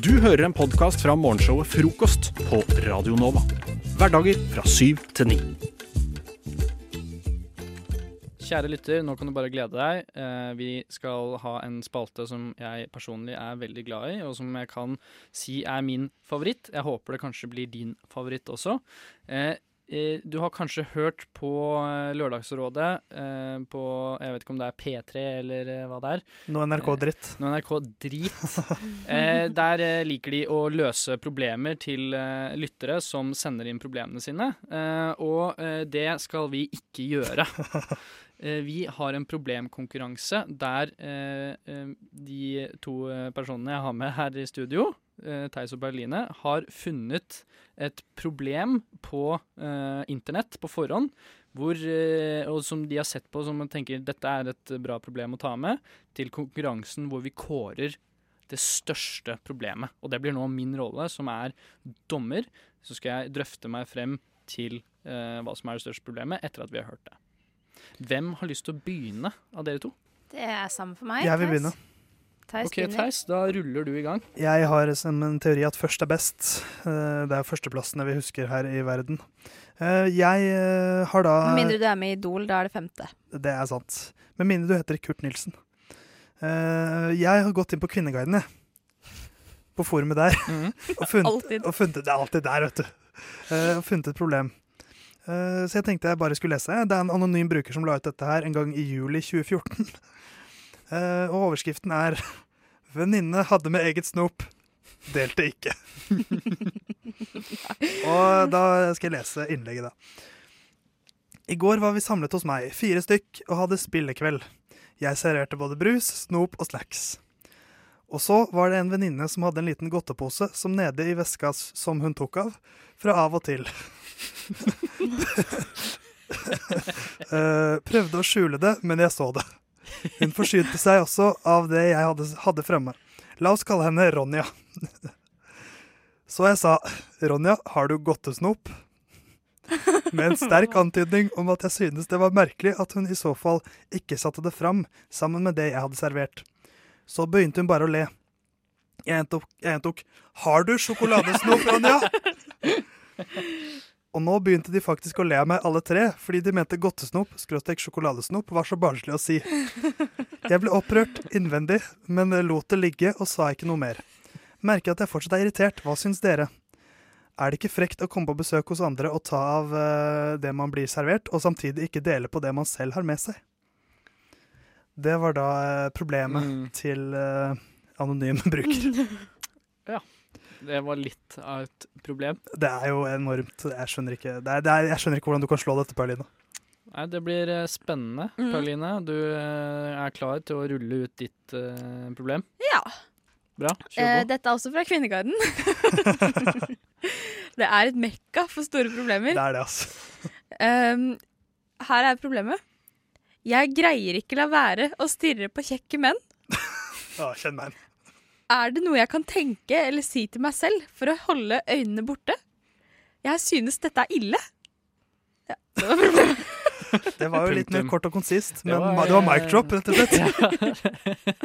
Du hører en podkast fra morgenshowet Frokost på Radio Nova. Hverdager fra syv til ni. Kjære lytter, nå kan du bare glede deg. Eh, vi skal ha en spalte som jeg personlig er veldig glad i, og som jeg kan si er min favoritt. Jeg håper det kanskje blir din favoritt også. Eh, du har kanskje hørt på eh, Lørdagsrådet eh, på Jeg vet ikke om det er P3 eller eh, hva det er. Noe NRK-dritt. Noe NRK drit. Eh, der eh, liker de å løse problemer til eh, lyttere som sender inn problemene sine. Eh, og eh, det skal vi ikke gjøre. Eh, vi har en problemkonkurranse der eh, eh, de to eh, personene jeg har med her i studio, eh, Theis og Berline, har funnet et problem på eh, internett på forhånd. Hvor, eh, og som de har sett på som man tenker dette er et bra problem å ta med, til konkurransen hvor vi kårer det største problemet. Og det blir nå min rolle, som er dommer. Så skal jeg drøfte meg frem til eh, hva som er det største problemet, etter at vi har hørt det. Hvem har lyst til å begynne av dere to? Det er samme for meg. Jeg vil begynne. Theis Ok. Theis, da ruller du i gang. Jeg har som en teori at først er best. Eh, Det er førsteplassene vi husker her i verden. Eh, Jeg eh, har da Med mindre du er med i Idol, da er det femte. Det er sant. Med mindre du heter Kurt Nilsen. Eh, Jeg har gått inn på Kvinneguiden, jeg. På forumet der. Mm. Og funnet, og funnet, det er alltid der, vet du. Eh, og funnet et problem. Eh, så jeg tenkte jeg bare skulle lese. Det er en anonym bruker som la ut dette her en gang i juli 2014. Eh, og overskriften er 'Venninne hadde med eget snop. Delte ikke'. og da skal jeg lese innlegget, da. I går var vi samlet hos meg, fire stykk, og hadde spillekveld. Jeg serverte både brus, snop og snacks. Og så var det en venninne som hadde en liten godtepose som nede i veska som hun tok av, fra av og til. uh, prøvde å skjule det, men jeg så det. Hun forsynte seg også av det jeg hadde, hadde fremme. La oss kalle henne Ronja. Så jeg sa, Ronja, har du godtesnop? Med en sterk antydning om at jeg synes det var merkelig at hun i så fall ikke satte det fram sammen med det jeg hadde servert. Så begynte hun bare å le. Jeg gjentok, 'Har du sjokoladesnop, Ronja?' Og nå begynte de faktisk å le av meg alle tre, fordi de mente godtesnop skråstrek sjokoladesnop var så barnslig å si. Jeg ble opprørt innvendig, men lot det ligge og sa ikke noe mer. Merker at jeg fortsatt er irritert. Hva syns dere? Er det ikke frekt å komme på besøk hos andre og ta av uh, det man blir servert, og samtidig ikke dele på det man selv har med seg? Det var da uh, problemet Mm. til uh, anonym bruker. Det var litt av et problem. Det er jo enormt. Jeg skjønner ikke, det er, det er, jeg skjønner ikke hvordan du kan slå dette, Pauline. Nei, det blir eh, spennende, mm. Pauline. Du eh, er klar til å rulle ut ditt uh, problem? Ja. Bra. Eh, dette er også fra Kvinneguiden. det er et mekka for store problemer. Det er det, altså. Um, her er problemet. Jeg greier ikke la være å stirre på kjekke menn. Å, kjenn meg igjen. Er det noe jeg kan tenke eller si til meg selv for å holde øynene borte? Jeg synes dette er ille. Ja, det var problemet. Det var jo litt mer kort og konsist, Det men var, det var mic eh, drop, rett og slett.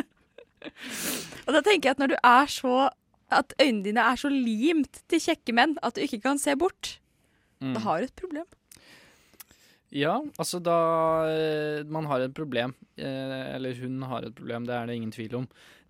Og da tenker jeg at når du er så At øynene dine er så limt til kjekke menn at du ikke kan se bort, Mm. da har du et problem. Ja, altså da eh, Man har et problem. eh, Eller hun har et problem, det er det ingen tvil om.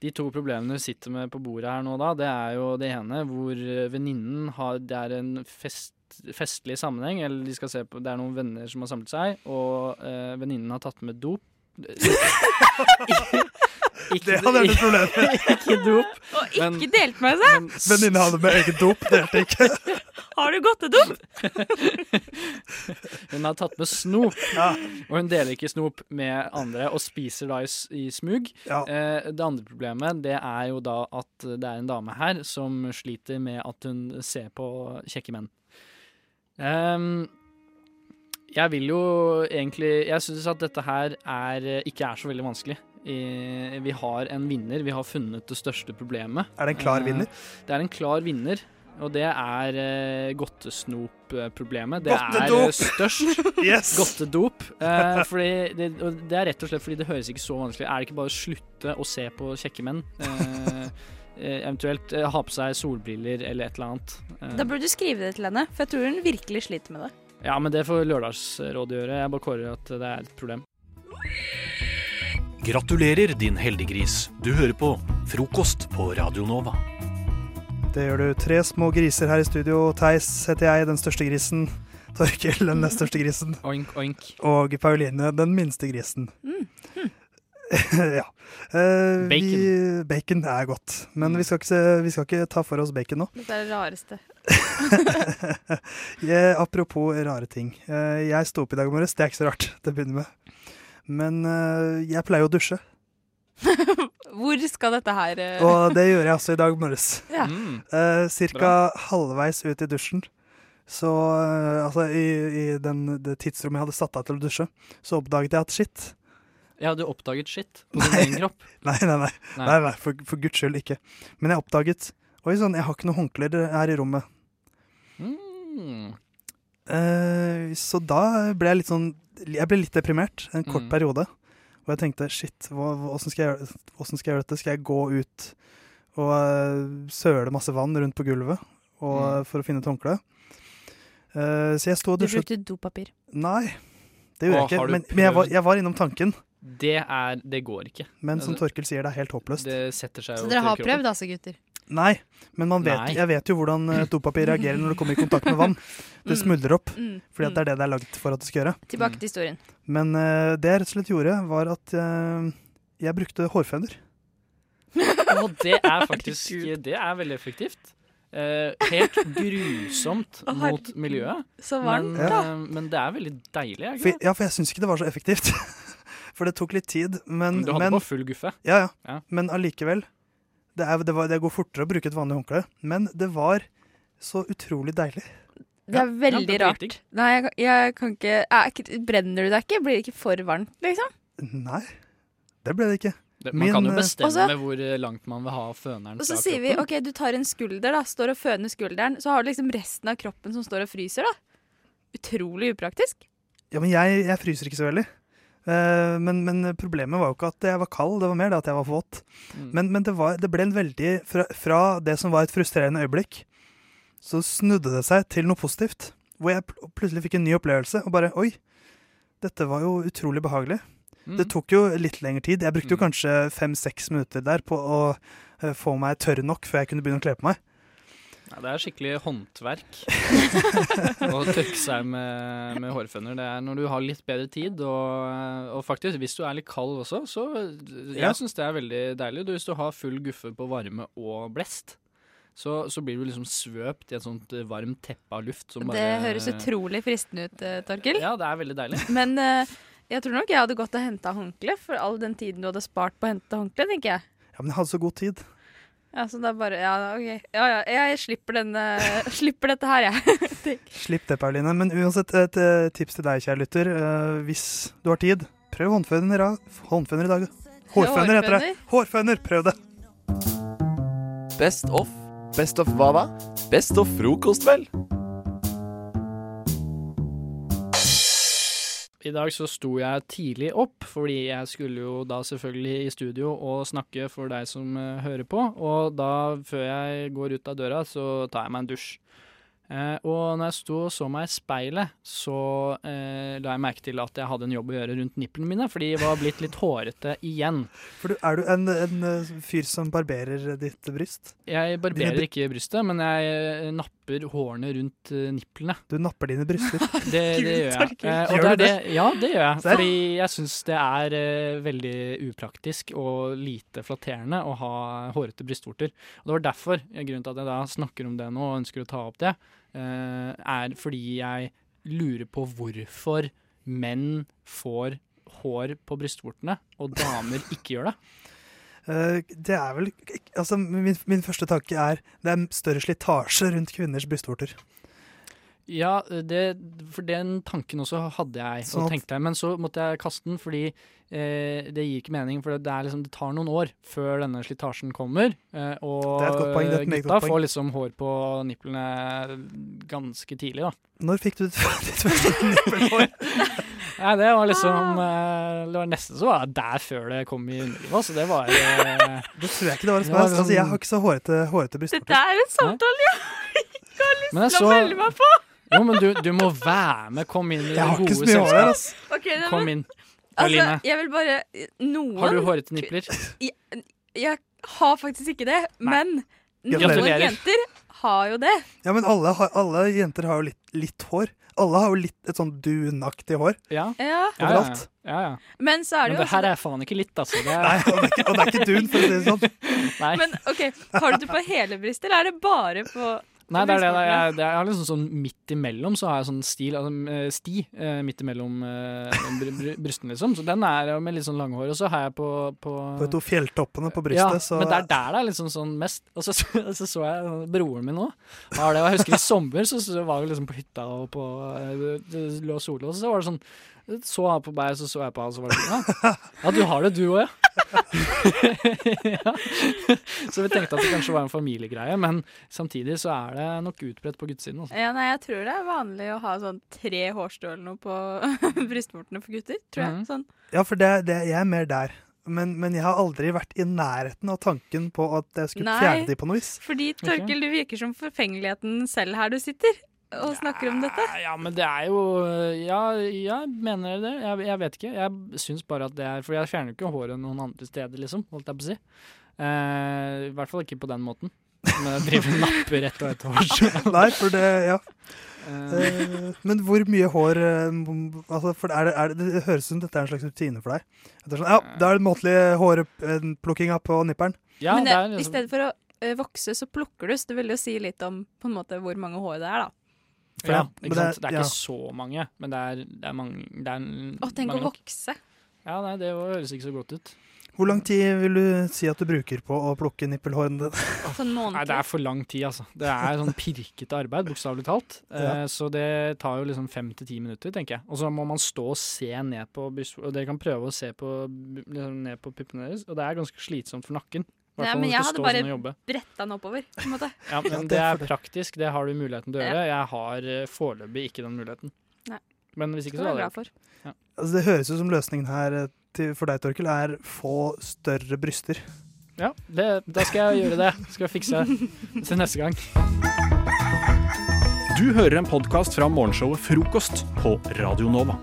De to problemene du sitter med på bordet her nå, da, det er jo det ene hvor eh, venninnen har Det er en fest, festlig sammenheng, eller de skal se på Det er noen venner som har samlet seg, og eh, venninnen har tatt med dop. ikke, Det hadde vært et problem. ikke dop. Og ikke Men- delt med seg! Men Venninne hadde med eget dop, delte ikke. Har du godtedop? Hun har tatt med snop, Ja. og hun deler ikke snop med andre og spiser da i, i smug. Ja. Eh, det andre problemet det er jo da at det er en dame her som sliter med at hun ser på kjekke menn. Um, jeg vil jo egentlig Jeg syns at dette her er, ikke er så veldig vanskelig. I, vi har en vinner. Vi har funnet det største problemet. Er det en klar Eh, vinner? Det er en klar vinner. Og det er uh, godtesnop-problemet. Det er Godtedop! eh, størst. Yes! Godtedop. Uh, fordi det, og det er rett og slett fordi det høres ikke så vanskelig Er det ikke bare å slutte å se på kjekke menn? Uh, eh, eventuelt ha på seg solbriller eller et eller annet. Da burde du skrive det til henne, for jeg tror hun virkelig sliter med det. Ja, men det får Lørdagsrådet gjøre. Jeg bare kårer at det er et problem. Gratulerer, din heldiggris. Du hører på Frokost på Radio Nova. Det gjør du. Tre små griser her i studio. Theis heter jeg, den største grisen. Torkil, den nest største grisen. Oink, oink. Og Pauline, den minste grisen. Mm. ja. Eh, Bacon. Vi, bacon er godt. Men Mm. vi skal, ikke, se, vi skal ikke ta for oss bacon nå. Dette er det rareste. ja, apropos rare ting. Eh, jeg sto opp i dag morges. Det er ikke så rart til å begynne med. Men eh, jeg pleier å dusje, Hvor skal dette her eh, og det gjør jeg også i dag morges. Ja. Mm. Eh, cirka halvveis ut i dusjen, så Altså i, i den, det tidsrommet jeg hadde satt av til å dusje, så oppdaget jeg at shit Ja, du oppdaget shit på din egen kropp. Nei, nei, nei. Nei. nei, nei for, for guds skyld ikke. Men jeg oppdaget Oi sann, jeg har ikke noen håndklær her i rommet. Mm. Eh, så da ble jeg litt sånn Jeg ble litt deprimert en kort Mm. periode. Og jeg tenkte shit, åssen skal, skal jeg gjøre dette? Skal jeg gå ut og uh, søle masse vann rundt på gulvet og, Mm. for å finne et håndkle? Uh, så jeg sto og Du brukte dopapir. Nei, det gjorde Åh, jeg ikke. Men, men jeg, var, jeg var innom tanken. Det er Det går ikke. Men som Altså, Torkel sier, det er helt håpløst. Det setter seg Så dere har prøvd altså, gutter? Nei, men man vet, Nei. jeg vet jo hvordan eh, dopapir reagerer når det kommer i kontakt med vann. Det Mm. smuldrer opp, Mm. fordi at det er det det er lagd for at det skal gjøre. Tilbake til historien. Men uh, det jeg rett og slett gjorde, var at uh, jeg brukte hårføner. Og det er faktisk Det er veldig effektivt. Uh, helt grusomt mot miljøet. Så Men, varmt, Ja. da. men det er veldig deilig. For, ja, for jeg syns ikke det var så effektivt. for det tok litt tid. Men, du hadde men på full guffe. Ja, ja. Ja. Men allikevel. Det, er, det, var, det går fortere å bruke et vanlig håndkle. Men det var så utrolig deilig. Det er veldig Ja, det rart. Nei, jeg, kan- jeg kan ikke, jeg, ikke Brenner du deg ikke? Blir det ikke for varmt, liksom? Nei, det ble det ikke. Det, man kan jo eh, bestemme Også- hvor langt man vil ha føneren Og så sier vi. OK, du tar en skulder, da. Står og føner skulderen. Så har du liksom resten av kroppen som står og fryser, da. Utrolig upraktisk. Ja, men jeg, jeg fryser ikke så veldig. Eh, men, men problemet var jo ikke at jeg var kald, det var mer det at jeg var våt. Mm. Men, men det, var, det ble en veldig fra, fra det som var et frustrerende øyeblikk, så snudde det seg til noe positivt. Hvor jeg pl plutselig fikk en ny opplevelse, og bare Oi, dette var jo utrolig behagelig. Mm. Det tok jo litt lengre tid. Jeg brukte jo Mm. kanskje fem-seks minutter der på å eh, få meg tørr nok før jeg kunne begynne å kle på meg. Ja, det er skikkelig håndverk å tørke seg med, med hårføner. Det er når du har litt bedre tid, og, og faktisk, hvis du er litt kald også, så Jeg Ja. syns det er veldig deilig. Du, hvis du har full guffe på varme og blest, så, så blir du liksom svøpt i et sånt varmt teppe av luft som bare Det høres utrolig fristende ut, eh, Torkil. Ja, det er veldig deilig. Men eh, jeg tror nok jeg hadde gått og henta håndkle for all den tiden du hadde spart på å hente håndkle, tenker jeg. Ja, Men jeg hadde så god tid. Ja, så er bare Ja, OK. Ja, ja, jeg slipper, den, eh, slipper dette her, jeg. Slipp det, Pauline. Men uansett, et eh, tips til deg, kjære lytter. Eh, hvis du har tid, prøv håndføner i dag. Håndføner i dag. Hårføner heter det. Hårføner, prøv det. Best of. Best of hva da? Best of frokost, vel? I dag så sto jeg tidlig opp, fordi jeg skulle jo da selvfølgelig i studio og snakke for deg som eh, hører på. Og da, før jeg går ut av døra, så tar jeg meg en dusj. Eh, og når jeg sto og så meg i speilet, så eh, la jeg merke til at jeg hadde en jobb å gjøre rundt nipplene mine, fordi de var blitt litt hårete igjen. For du, er du en, en eh, fyr som barberer ditt bryst? Jeg barberer ikke brystet, men jeg eh, napper hårene rundt eh, nipplene. Du napper dine bryster. Det, det gjør jeg. Eh, og Gjør det det, ja, det gjør jeg. Fordi jeg syns det er veldig upraktisk og lite flatterende å ha hårete brystvorter. Og det var derfor, grunnen til at jeg da snakker om det nå og ønsker å ta opp det, er fordi jeg lurer på hvorfor menn får hår på brystvortene, og damer ikke gjør det. Eh, det er vel Altså, min, min første tanke er det er større slitasje rundt kvinners brystvorter. Ja, det, for den tanken også hadde jeg, Sånn og tenkte jeg, men så måtte jeg kaste den fordi eh, det gir ikke mening. For det, er liksom, det tar noen år før denne slitasjen kommer. Eh, og poeng, gutta får liksom hår på nipplene ganske tidlig, da. Når fikk du ditt første nippelhår? Nei, det var liksom eh, Det var nesten så var der før det kom i underlivet. Så det var eh, Det tror jeg ikke det var et spørsmål. Altså, jeg sånn- har ikke så hårete, hårete brystparti. Dette er en samtale jeg ikke har lyst til å melde meg på! Jo, men du, du må være med. Kom inn i Jeg det har ikke gode så mye hår selskap. altså. Ok, nei, Kom inn. inn. altså, jeg vil bare Noen har du hårete nipler? Jeg, jeg har faktisk ikke det, men noen jenter har jo det. Ja, men alle, har, alle jenter har jo litt, litt hår. Alle har jo litt et sånn dunaktig hår. Ja. Ja. Ja, ja, Overalt. ja, ja. Men så er Men det jo det her er faen ikke litt, altså. Det Nei, er, og det er ikke, og det er ikke dun, for å si det sånn. nei. Men OK, har du det på hele brystet, eller er det bare på nei, det er det. det er- Jeg, det er, jeg har liksom sånn midt imellom så har jeg sånn stil, altså, eh, sti eh, midt imellom eh, br br brystene, liksom. Så den er jo med litt sånn lange hår. Og så har jeg på, på På de to fjelltoppene på ja, brystet, så men det er der det er liksom sånn mest. Og så så, så, så jeg broren min òg. Har det. Og jeg husker i sommer så, så var vi liksom på hytta og på eh, lå sol, og så var det sånn så han på meg, så så jeg på han, så var det sånn Ja, ja du har det, du òg, ja. ja. Så vi tenkte at det kanskje var en familiegreie, men samtidig så er det nok utbredt på guttesiden. Også. Ja, nei, jeg tror det er vanlig å ha sånn tre hårstrå eller noe på brystvortene for gutter. Tror jeg. Mhm. Sånn. Ja, for det, det, jeg er mer der. Men, men jeg har aldri vært i nærheten av tanken på at jeg skulle Nei. fjerne de på noe vis. Fordi Torkel, du virker som forfengeligheten selv her du sitter og snakker om dette. Ja, men det er jo Ja, jeg mener det. Jeg, jeg vet ikke. Jeg syns bare at det er For jeg fjerner jo ikke håret noen andre steder, liksom, holdt jeg på å si. Eh, I hvert fall ikke på den måten. Men jeg driver og napper ett og ett hår. Nei, for det Ja. Eh, Eh, men hvor mye hår eh, altså, for er det, er det, det høres ut som dette er en slags rutine for deg. Er sånn, ja, da er det måtelig hårplukkinga på nipperen. ja, Men det det, er i liksom, stedet for å vokse, så plukker du. Så det vil jo si litt om på en måte hvor mange hår det er, da. For ja, det- ikke det sant? Det er ja. ikke så mange, men det er, det er mange det er Å, tenk mange å vokse. Ja, nei, det høres ikke så godt ut. Hvor lang tid vil du si at du bruker på å plukke nippelhårene dine? Sånn Nei, det er for lang tid, altså. Det er sånn pirkete arbeid, bokstavelig talt. Ja. Eh, så det tar jo liksom fem til ti minutter, tenker jeg. Og så må man stå og se ned på brystvortene. Og dere kan prøve å se på, liksom, ned på puppene deres, og det er ganske slitsomt for nakken. I hvert Ja, men jeg hadde bare- sånn. Bretta den oppover, på en måte. Ja, men det er praktisk, det har du muligheten til å gjøre. Jeg har eh, foreløpig ikke den muligheten. Nei. Men hvis ikke så er det hadde jeg for. Altså, det høres ut som løsningen her eh, til, for deg, Torkel, er få større bryster. Ja, det, da skal jeg gjøre det. Skal jeg fikse til neste gang. Du hører en podkast fra morgenshowet Frokost på Radio Nova.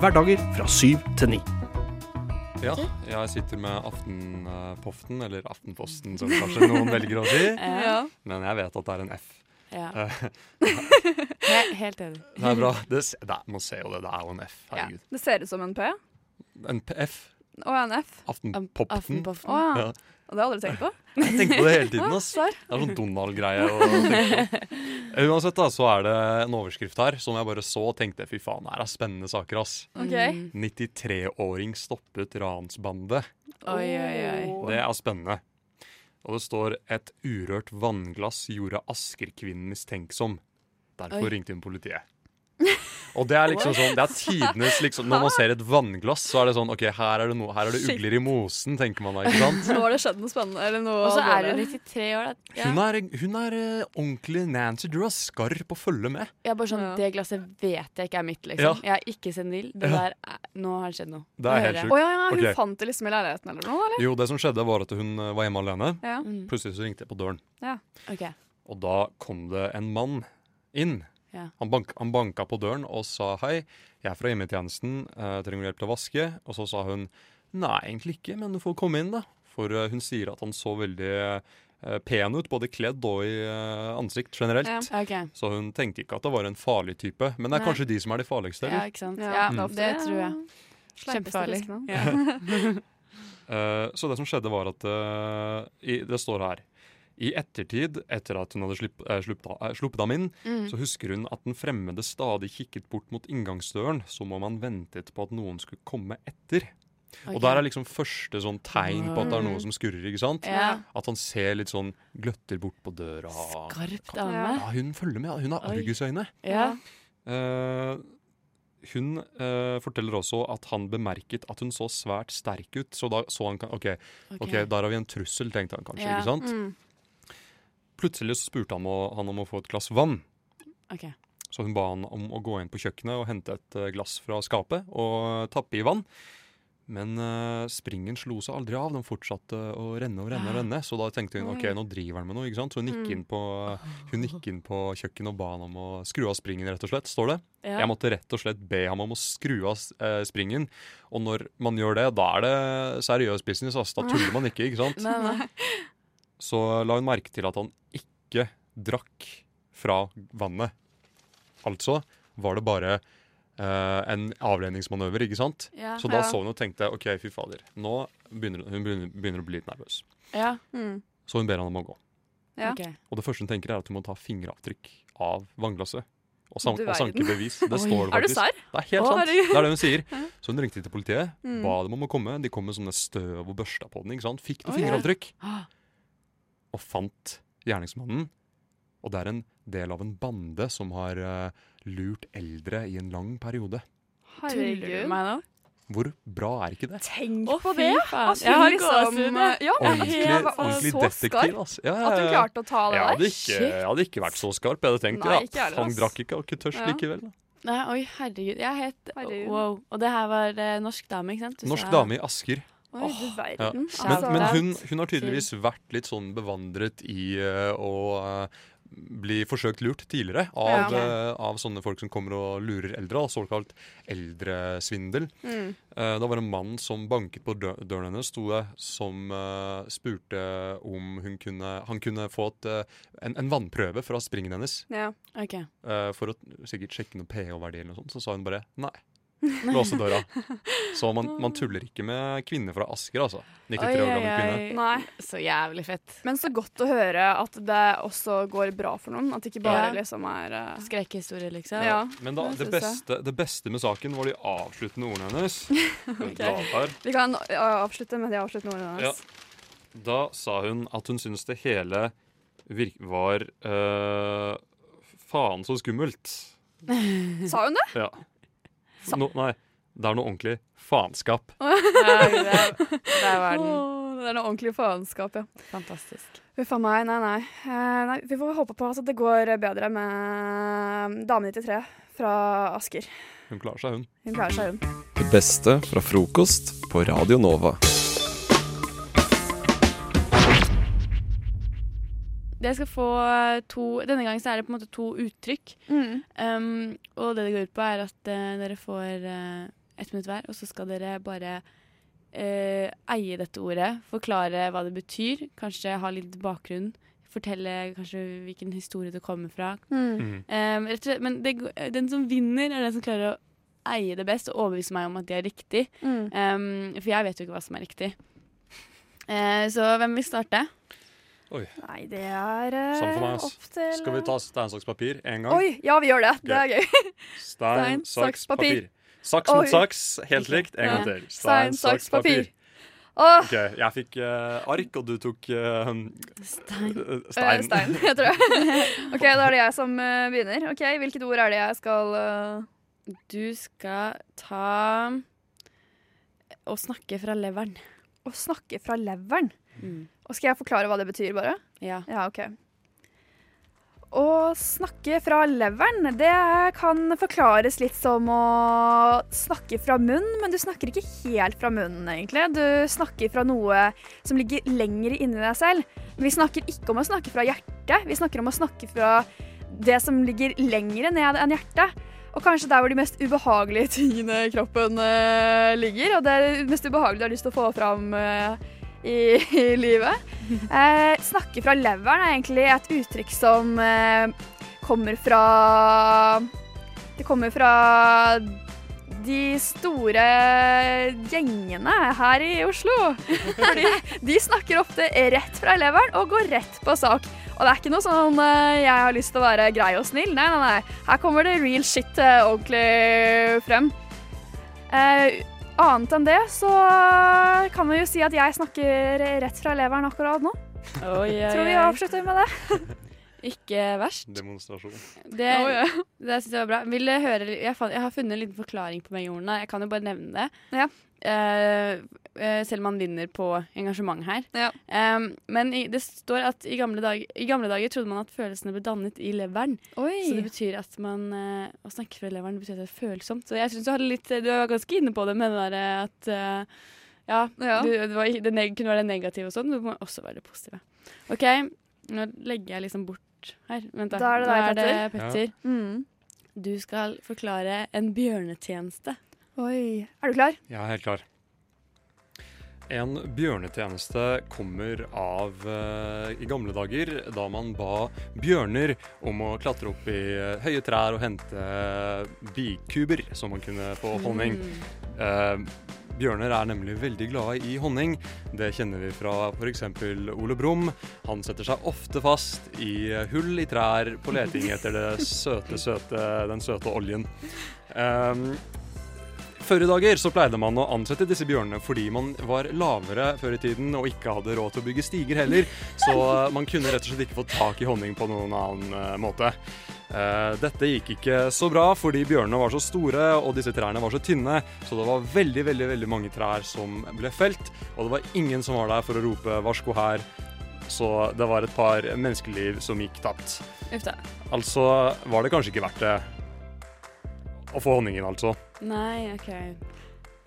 Hverdager fra syv til ni. Ja, jeg sitter med Aftenpoften, eller Aftenposten som kanskje noen velger å si. Ja. Men jeg vet at det er en F. ja. He helt enig. Det er bra. Det, se- det, man ser jo det, det er jo en F. Herregud. Det ser ut som en P En P- F. og en F. Aftenpoften. Aftenpoften. Å ja. Og det har jeg aldri tenkt på. Jeg tenker på det hele tiden. Ass. Det er sånn Donald-greie å tenke på. Eh, Uansett, da, så er det en overskrift her som jeg bare så og tenkte fy faen, her er spennende saker, ass. Ok. Mm. 93-åring stoppet ransbande. Oi, oi, oi. Det er spennende. Og det står 'Et urørt vannglass gjorde Asker-kvinnen mistenksom'. Derfor Oi. ringte hun politiet. Og det er liksom sånn, det er tidenes liksom, Når man ser et vannglass, så er det sånn OK, her er det, noe, her er det ugler i mosen, tenker man da, ikke sant? Nå har det skjedd noe spennende. Eller noe Og så er hun 93 år. da. Ja. Hun er, hun er eh, ordentlig Nancy Drew, er skarp å følge med. Jeg er bare sånn, Ja. Det glasset vet jeg ikke er mitt, liksom. Ja. Jeg er ikke senil. Det Ja. der er, Nå har det skjedd noe. Det er helt sjukt. Oh, ja, ja, hun okay. fant det liksom i leiligheten eller noe, eller? Jo, det som skjedde, var at hun eh, var hjemme alene. Ja. Mm. Plutselig så ringte jeg på døren, Ja. OK. og da kom det en mann inn. Ja. Han, bank, han banka på døren og sa hei, jeg er fra hjemmetjenesten, uh, trenger du hjelp til å vaske? Og så sa hun nei, egentlig ikke, men du får komme inn, da. For uh, hun sier at han så veldig uh, pen ut, både kledd og i ansikt generelt. Ja. Okay. Så hun tenkte ikke at det var en farlig type. Men det er Nei. kanskje de som er de farligste, Ja, ikke sant. Ja, Ja, det det, tror jeg. Kjempefarlig. Ja. Eh, så det som skjedde, var at i, Det står her i ettertid, etter at hun hadde slupp, eh, sluppet, eh, sluppet ham inn, Mm. så husker hun at den fremmede stadig kikket bort mot inngangsdøren, som om han ventet på at noen skulle komme etter. Og der er liksom første sånn tegn på at det er noe som skurrer. ikke sant? ja. At han ser litt sånn gløtter bort på døra. Skarp Ja. dame. Ja, hun følger med. Hun har argusøyne. Ja. Uh, hun uh, forteller også at han bemerket at hun så svært sterk ut. Så da så han kan- OK, ok. ok, der har vi en trussel, tenkte han kanskje. Ja. ikke sant? Mm. Plutselig så spurte han, å, han om å få et glass vann. Okay. Så hun ba han om å gå inn på kjøkkenet og hente et eh, glass fra skapet og tappe i vann. Men uh, springen slo seg aldri av. Den fortsatte å renne og renne. og renne Så da tenkte hun ok, nå driver han med noe. ikke sant? Så hun gikk Mm. inn på, hun gikk inn på kjøkkenet og ba han om å skru av springen, rett og slett. Står det. Ja. Jeg måtte rett og slett be ham om å skru av eh, springen. Og når man gjør det, da er det seriøs business. Altså. Da tuller man ikke, ikke sant? Nei, nei. Så la hun merke til at han ikke drakk fra vannet. Altså var det bare eh, en avledningsmanøver, ikke sant? Ja. Så da Ja. så hun og tenkte OK, fy fader. Nå begynner hun begynner, begynner å bli litt nervøs. ja. Mm. Så hun ber han om å gå. Ja. ok. Og det første hun tenker, er at hun må ta fingeravtrykk av vannglasset. Og, sam og sanke bevis. Det står det Er du faktisk. serr? Det er helt sant. Det er det hun sier. Så hun ringte til politiet, Mm. ba dem om å komme. De kom med sånne støv og børsta på den. ikke sant? Fikk noe Oi. fingeravtrykk. Og fant gjerningsmannen. Og det er en del av en bande som har uh, lurt eldre i en lang periode. Tuller du Herregud. meg nå? Hvor bra er ikke det? Tenk Å, på det! Altså, Jeg har liksom jeg. Ja, Ordentlig, jeg var ordentlig så detektiv. Altså. Ja, At hun ja, ja. klarte å ta det jeg der. hadde, ikke, jeg hadde ikke vært så skarp. Jeg hadde tenkt Nei, ja, han drakk ikke, og ikke tørst Ja. likevel. da. Nei, oi, herregud. Jeg het Herregud. Wow. Og det her var eh, norsk dame, ikke sant? Du Norsk sa- dame i Asker. Oi, du verden. Ja. Men, Altså, men hun, hun har tydeligvis vært litt sånn bevandret i eh, å uh, bli forsøkt lurt tidligere av, Ja. uh, av sånne folk som kommer og lurer eldre. da, Såkalt eldresvindel. mm. var det var en mann som banket på dø- døren hennes, sto det, som spurte om hun kunne, han kunne få et, en, en vannprøve fra springen hennes. ja. Ok. eh, for å sikkert sjekke noe pH-verdi eller noe sånt. Så sa hun bare nei. Låste døra. Så man, man tuller ikke med kvinner fra Asker, altså. 93 år gammel kvinne. Nei. Så jævlig fett. Men så godt å høre at det også går bra for noen. At det ikke bare Ja. liksom er uh, Skrekkhistorie, liksom. Ja. Men da, Det det, beste, det beste med saken var de avsluttende ordene hennes. okay. Vi kan avslutte med de avsluttende ordene Ja. hennes. da sa hun at hun syntes det hele virk var uh, faen så skummelt. Sa hun det? Ja. No, nei, det er noe ordentlig faenskap. Ja, det, der var den. Åh, det er noe ordentlig faenskap, ja. Fantastisk. Huff a meg. Nei, nei. Eh, nei. Vi får håpe på at det går bedre med Dame 93 fra Asker. Hun klarer seg, hun. Hun klarer seg, hun. Det beste fra frokost på Radio Nova. Dere skal få to Denne gangen så er det på en måte to uttrykk. Mm. Um, og det det går ut på, er at uh, dere får uh, ett minutt hver, og så skal dere bare uh, eie dette ordet. Forklare hva det betyr. Kanskje ha litt bakgrunn. Fortelle kanskje hvilken historie det kommer fra. Mm. Mhm. Um, rett og slett, men det, den som vinner, er den som klarer å eie det best og overbevise meg om at det er riktig. Mm. Um, for jeg vet jo ikke hva som er riktig. Uh, så hvem vil starte? Nei, det er uh, Samme meg, opp til Skal vi ta stein, saks, papir en gang? Oi, ja, vi gjør det. Det er gøy. Stein, Stein, saks, papir. papir. Saks mot saks, helt likt. En gang til. Stein, saks, papir. Oh. Ok, Jeg fikk uh, ark, og du tok uh, Stein. eh, eh, stein. stein, jeg tror jeg. OK, da er det jeg som eh, begynner. Ok, Hvilket ord er det jeg skal eh, Du skal ta Å snakke fra leveren. Å snakke fra leveren? Mm. Og skal jeg forklare hva det betyr, bare? Ja. Ja, OK. Å snakke fra leveren, det kan forklares litt som å snakke fra munnen, men du snakker ikke helt fra munnen, egentlig. Du snakker fra noe som ligger lenger inni deg selv. Men vi snakker ikke om å snakke fra hjertet, vi snakker om å snakke fra det som ligger lenger ned enn hjertet. Og kanskje der hvor de mest ubehagelige tingene i kroppen eh, ligger. Og det mest ubehagelige du har lyst til å få fram eh, i, i livet. Eh, snakke fra leveren er egentlig et uttrykk som eh, kommer fra Det kommer fra de store gjengene her i Oslo. Fordi de snakker ofte rett fra leveren og går rett på sak. Og det er ikke noe sånn eh, jeg har lyst til å være grei og snill. Nei, nei, nei. Her kommer det real shit eh, ordentlig frem. Eh, annet enn det så kan vi jo si at jeg snakker rett fra leveren akkurat nå. Oi, oi, Tror vi avslutter med det. Ikke verst. Demonstrasjon. Det, det syns jeg var bra. Vil høre, jeg, fant, jeg har funnet en liten forklaring på begge ordene. Jeg kan jo bare nevne det. Ja. Eh, eh, selv om man vinner på engasjement her. Ja. Um, men i, det står at i gamle, dag, i gamle dager trodde man at følelsene ble dannet i leveren. Oi. Så det betyr at man eh, Å snakke fra leveren betyr at det er følsomt. Så jeg synes du litt Du var ganske inne på det med det derre at Ja, Ja. Du, det, var, det kunne være det negative og sånn. Det må også være det positive. OK, nå legger jeg liksom bort her. Vent, da. Da er det da er det Petter. Petter. Mm. Du skal forklare en bjørnetjeneste. Oi. Er du klar? Jeg er helt klar. En bjørnetjeneste kommer av eh, i gamle dager, da man ba bjørner om å klatre opp i eh, høye trær og hente bikuber, som man kunne få honning. Eh, bjørner er nemlig veldig glade i honning. Det kjenner vi fra f.eks. Ole Brumm. Han setter seg ofte fast i eh, hull i trær på leting etter det søte, søte, den søte oljen. Um, før i dager så pleide man å ansette disse bjørnene fordi man var lavere før i tiden og ikke hadde råd til å bygge stiger heller, så man kunne rett og slett ikke få tak i honning på noen annen eh, måte. Eh, dette gikk ikke så bra fordi bjørnene var så store og disse trærne var så tynne, så det var veldig, veldig, veldig mange trær som ble felt, og det var ingen som var der for å rope 'varsko her', så det var et par menneskeliv som gikk tapt. Altså var det kanskje ikke verdt det å få honningen, altså. Nei, OK. Nei,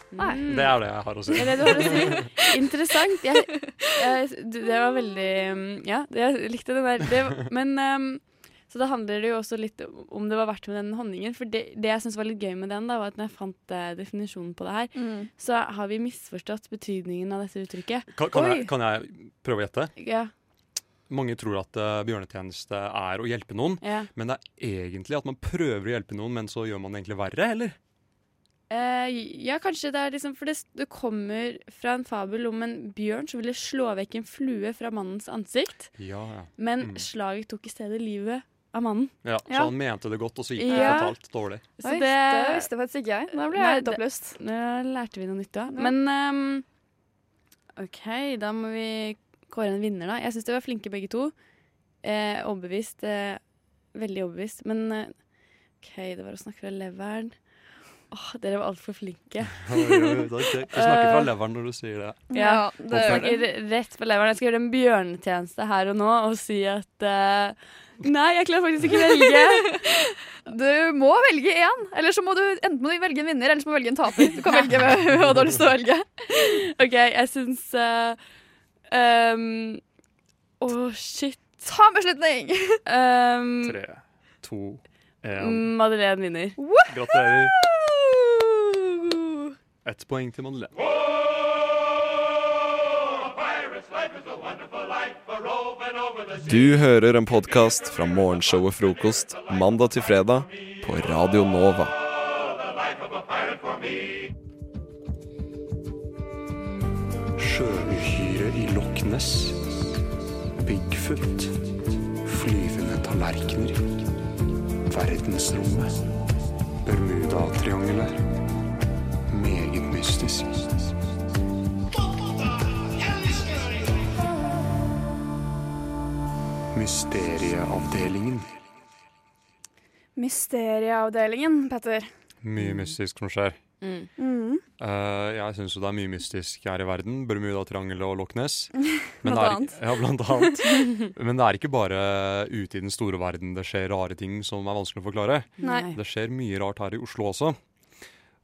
Mm. Det er det jeg har å si. Det er det du har å si. Interessant. Jeg, jeg, det var veldig um, Ja, jeg likte den der. Det, men um, Så da handler det jo også litt om det var verdt med den honningen. For det, det jeg syntes var litt gøy med den, da, var at når jeg fant uh, definisjonen på det her, Mm. så har vi misforstått betydningen av dette uttrykket. Kan, kan, jeg, kan jeg prøve å gjette? Ja. Mange tror at uh, bjørnetjeneste er å hjelpe noen, ja. men det er egentlig at man prøver å hjelpe noen, men så gjør man det egentlig verre, eller? Uh, ja, kanskje det er liksom For det, det kommer fra en fabel om en bjørn som ville slå vekk en flue fra mannens ansikt, Ja, ja. men Mm. slaget tok i stedet livet av mannen. ja Så han mente det godt, og så gikk det fortalt dårlig. Så det, det visste faktisk ikke jeg. Da ble jeg det- opplyst. Nå lærte vi noe nytt av. Ja. Men um, OK, da må vi kåre en vinner, da. Jeg syns de var flinke begge to. Eh, overbevist. Eh, veldig overbevist. Men eh, OK, det var å snakke fra leveren. Åh, dere var altfor flinke. Du snakker fra leveren når du sier det. Ja, det er snakker rett på leveren. Jeg skal gjøre en bjørnetjeneste her og nå og si at uh, Nei, jeg klarer faktisk ikke velge. Du må velge én. Eller så må du enten må du velge en vinner, eller så må du velge en taper. Du kan velge hva hva du har lyst til å velge. OK, jeg syns uh, um, Å, shit. Ta en beslutning! Um, Tre, to, én. Madeleine vinner. Gratulerer. Ett poeng til Madeleine. Du hører en podkast fra morgenshowet Frokost mandag til fredag på Radio Nova. Sjøuhyre i Ness. Bigfoot. Flyvende tallerkener. Verdensrommet. Bermudatriangelet. Meget mystisk. Mysterieavdelingen. Mysterieavdelingen, Petter. Mye mystisk som skjer. Mm. Mm. Uh, jeg syns jo det er mye mystisk her i verden. Bermudatriangelet og Loch Ness. Blant annet. Ja, blant annet. Men det er ikke bare ute i den store verden det skjer rare ting som er vanskelig å forklare. Nei. Det skjer mye rart her i Oslo også.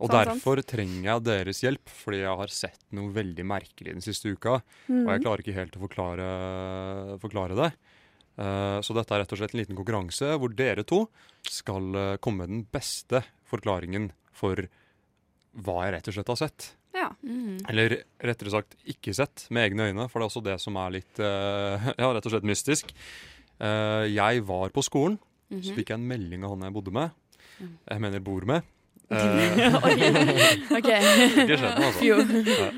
Og sånn, derfor derfor trenger jeg deres hjelp, fordi jeg har sett noe veldig merkelig den siste uka. Og jeg Mm. klarer ikke helt å forklare, forklare det. Uh, så dette er rett og slett en liten konkurranse hvor dere to skal eh, komme med den beste forklaringen for hva jeg rett og slett har sett. Ja. Mm. Eller rettere sagt ikke sett med egne øyne, for det er også det som er litt uh, ja, rett og slett mystisk. Uh, jeg var på skolen, så Mhm. fikk jeg en melding av han jeg bodde med. Mm. Jeg mener bor med. Uh, Eh, OK. Ikke skjedd noe, altså.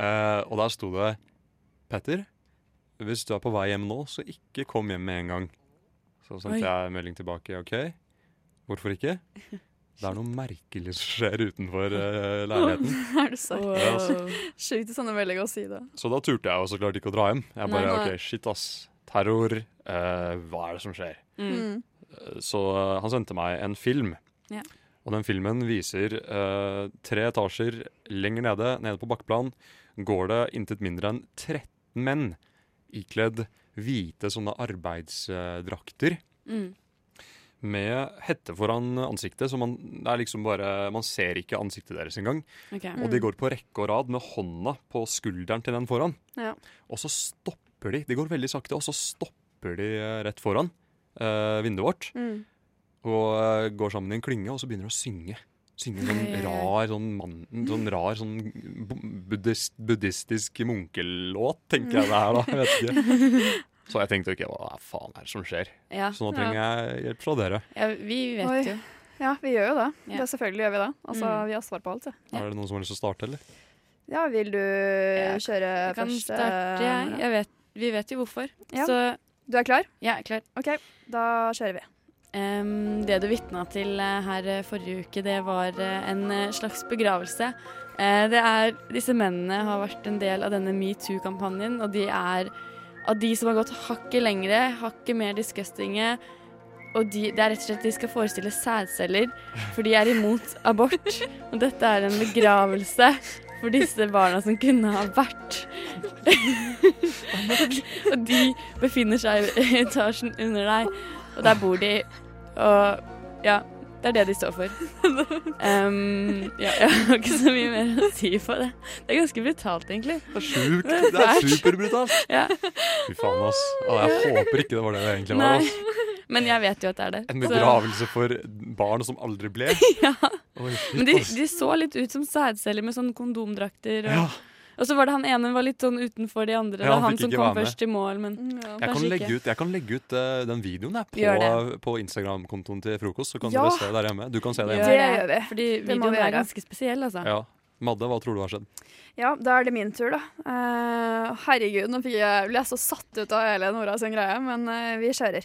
Eh, og der sto det Petter, hvis du er på vei hjem nå, så ikke kom hjem med en gang. Så sendte Oi. jeg melding tilbake. OK, hvorfor ikke? Det er noe merkelig som skjer utenfor uh, leiligheten. Er du så Ja, altså. Sjukt sånne veldig å si det. Så da turte jeg jo så klart ikke å dra hjem. Jeg bare Nei, nei. OK, shit, ass. terror. Uh, hva er det som skjer? Mm. Eh, Så uh, han sendte meg en film. Ja. Og den filmen viser eh, tre etasjer lenger nede, nede på bakkeplan, går det intet mindre enn 13 menn ikledd hvite sånne arbeidsdrakter Mm. Med hette foran ansiktet, så man, det liksom bare, man ser ikke ansiktet deres engang. Ok. Og de går på rekke og rad med hånda på skulderen til den foran. Ja. Og så stopper de. De går veldig sakte, og så stopper de eh, rett foran eh, vinduet vårt. Mm. Og eh, går sammen i en klynge, og så begynner de å synge. Synge sånn rar, sånn, mann, sånn rar sånn buddhist, buddhistisk munkelåt, tenker jeg det er da. Jeg vet ikke. Så jeg tenkte ok, hva faen er det som skjer? Ja. Så nå trenger jeg hjelp fra dere. ja, vi vet Oi. jo. Ja, vi gjør jo det. Ja. det selvfølgelig gjør vi det. Altså, Mm. Vi har svar på alt. Ja. Ja. Er det noen som har lyst til å starte, eller? ja, vil du Jeg kjøre Jeg kan starte, jeg. jeg vet, vi vet jo hvorfor. Ja. Så Du er klar? Ja, jeg er klar. OK, da kjører vi. Um, det du vitna til eh, her eh, forrige uke, det var eh, en slags begravelse. Uh, det er, disse mennene har vært en del av denne metoo-kampanjen, og de er av de som har gått hakket lengre, hakket mer disgustinge. Og de, det er rett og slett de skal forestille sædceller, for de er imot abort. Og dette er en begravelse for disse barna som kunne ha vært. og de befinner seg i etasjen under deg, og der bor de. Og ja, det er det de står for. Um, ja, jeg har ikke så mye mer å si på det. Det er ganske brutalt, egentlig. Det er sjukt. Det er er superbrutalt. Ja. Fy faen, ass. Jeg håper ikke det var det det egentlig var. Nei. Ass. Men jeg vet jo at det er det. En Så- begravelse for barn som aldri ble. Ja. Oi, shit, Men de, de så litt ut som sædceller med sånn kondomdrakter. Og, Ja. Og så var det han ene var litt sånn utenfor de andre. Ja, han han som kom først i mål, men Mm, ja. Jeg kan, legge ut, jeg kan legge ut uh, den videoen jeg, på, på Instagram-kontoen til Frokost. Så kan Ja. dere se der hjemme. Du kan se det hjemme. Det gjør vi. Fordi Det videoen vi er ganske spesiell, altså. Ja. Madde, hva tror du har skjedd? Ja, da er det min tur, da. Uh, herregud, nå fikk jeg, ble jeg så satt ut av hele Nora sin greie, men uh, vi kjører.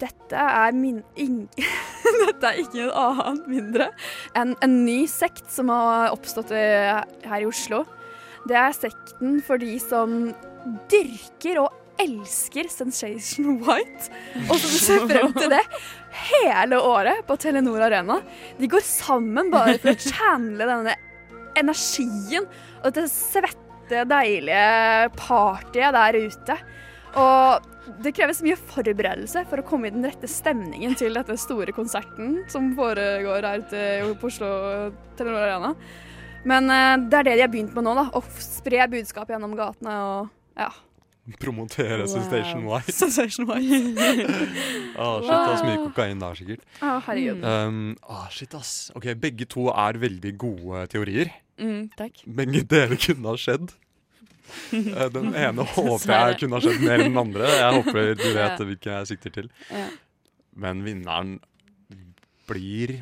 Dette er min Dette er ingen annet mindre enn en ny sekt som har oppstått i, her i Oslo. Det er sekten for de som dyrker og elsker Sensation White, og som ser frem til det hele året på Telenor Arena. De går sammen bare for å channele denne energien og dette svette, deilige partyet der ute. Og det kreves mye forberedelse for å komme i den rette stemningen til dette store konserten som foregår her ute på Oslo Telenor Arena. Men eh, det er det de har begynt med nå, da. Å spre budskap gjennom gatene og ja. Promotere Wow. Sensation White. Sensation White. Ah, shit, ass, mye kokain der, sikkert. Å, herregud. Um, ah, shit, ass. Ok, Begge to er veldig gode teorier. Mm, takk. Begge deler kunne ha skjedd. Eh, Den ene håper jeg kunne ha skjedd mer enn den andre. Jeg håper du vet hvilken jeg sikter til. Men vinneren blir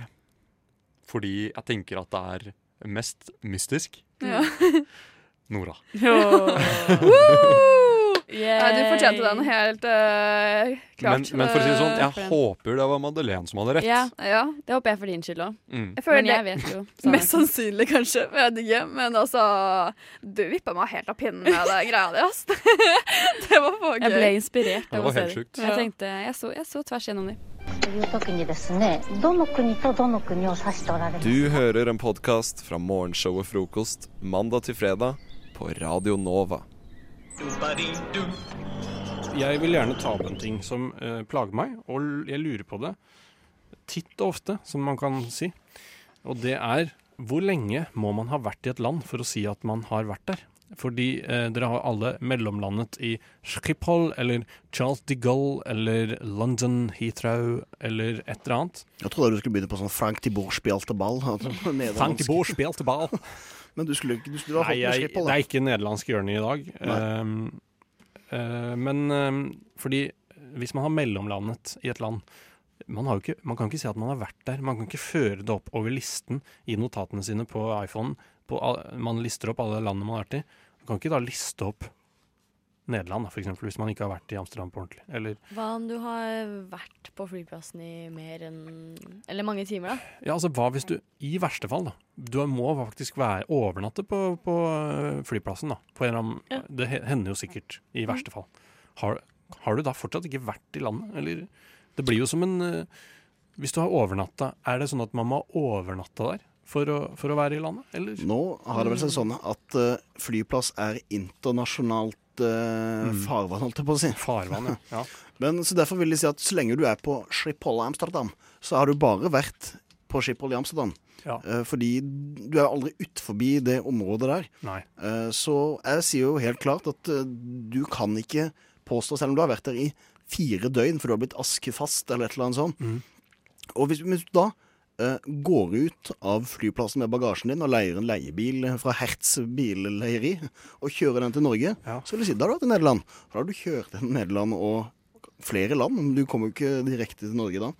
fordi jeg tenker at det er mest mystisk. Ja. Nora. Ja, du fortjente den helt øh, klart. Men, men, for å si det sånn, eh, jeg håper det var Madeleine som hadde rett. Ja, ja. Det håper jeg for din skyld òg. Mm. Men jeg vet jo. Mest sannsynlig, kanskje. Vet ikke. Men altså, du vippa meg helt av pinnen med det greia di, ass. det var for gøy. Jeg ble inspirert. Det var helt sjukt. Jeg tenkte, jeg så, jeg så tvers gjennom dem. Du hører en podkast fra morgenshow og Frokost mandag til fredag på Radio Nova. Jeg vil gjerne ta opp en ting som eh, plager meg, og jeg lurer på det titt og ofte, som man kan si. Og det er hvor lenge må man ha vært i et land for å si at man har vært der? Fordi eh, dere har alle mellomlandet i Schiphol eller Charles de Gaulle eller London Heathrow eller et eller annet. Jeg trodde du skulle begynne på sånn Frank de Boer spilte ball. altså. Frank de Boer spilte ball. Men du skulle ikke du skulle ha Nei, fått med jeg, på det Det er ikke nederlandsk hjørne i dag. Nei. Ehm, eh, men ehm, fordi hvis man har mellomlandet i et land man, har jo ikke, man kan ikke si at man har vært der. Man kan ikke føre det opp over listen i notatene sine på iPhonen. På, man lister opp alle landene man har vært i. Man kan ikke da liste opp Nederland, eksempel, hvis man ikke har vært i Amsterdam på ordentlig. Eller Hva om du har vært på flyplassen i mer enn Eller mange timer, da? Ja, altså hva hvis du, i verste fall, da Du må faktisk være overnatte på, på øh, flyplassen, da. På en eller annen, Ja. Det hender jo sikkert, i verste fall. Har, har du da fortsatt ikke vært i landet? Eller Det blir jo som en øh, Hvis du har overnatta, er det sånn at man må ha overnatta der for å, for å være i landet, eller? Nå har det vel seg sånn at uh, flyplass er internasjonalt eh, Mm. farvann, holdt jeg på å si. Farvann, ja. ja. Men så Derfor vil de si at så lenge du er på Schiphol Amsterdam, så har du bare vært på Schiphol i Amsterdam. Ja. Uh, fordi du er aldri utforbi det området der. Eh, så jeg sier jo helt klart at uh, du kan ikke påstå, selv om du har vært der i fire døgn, for du har blitt askefast eller et eller annet sånt. Mm. Og hvis, hvis du da går ut av flyplassen med bagasjen din og leier en leiebil fra Hertz billeieri og kjører den til Norge, så vil jeg si da har du vært i Nederland. For da har du kjørt til Nederland og flere land. men Du kommer jo ikke direkte til Norge da.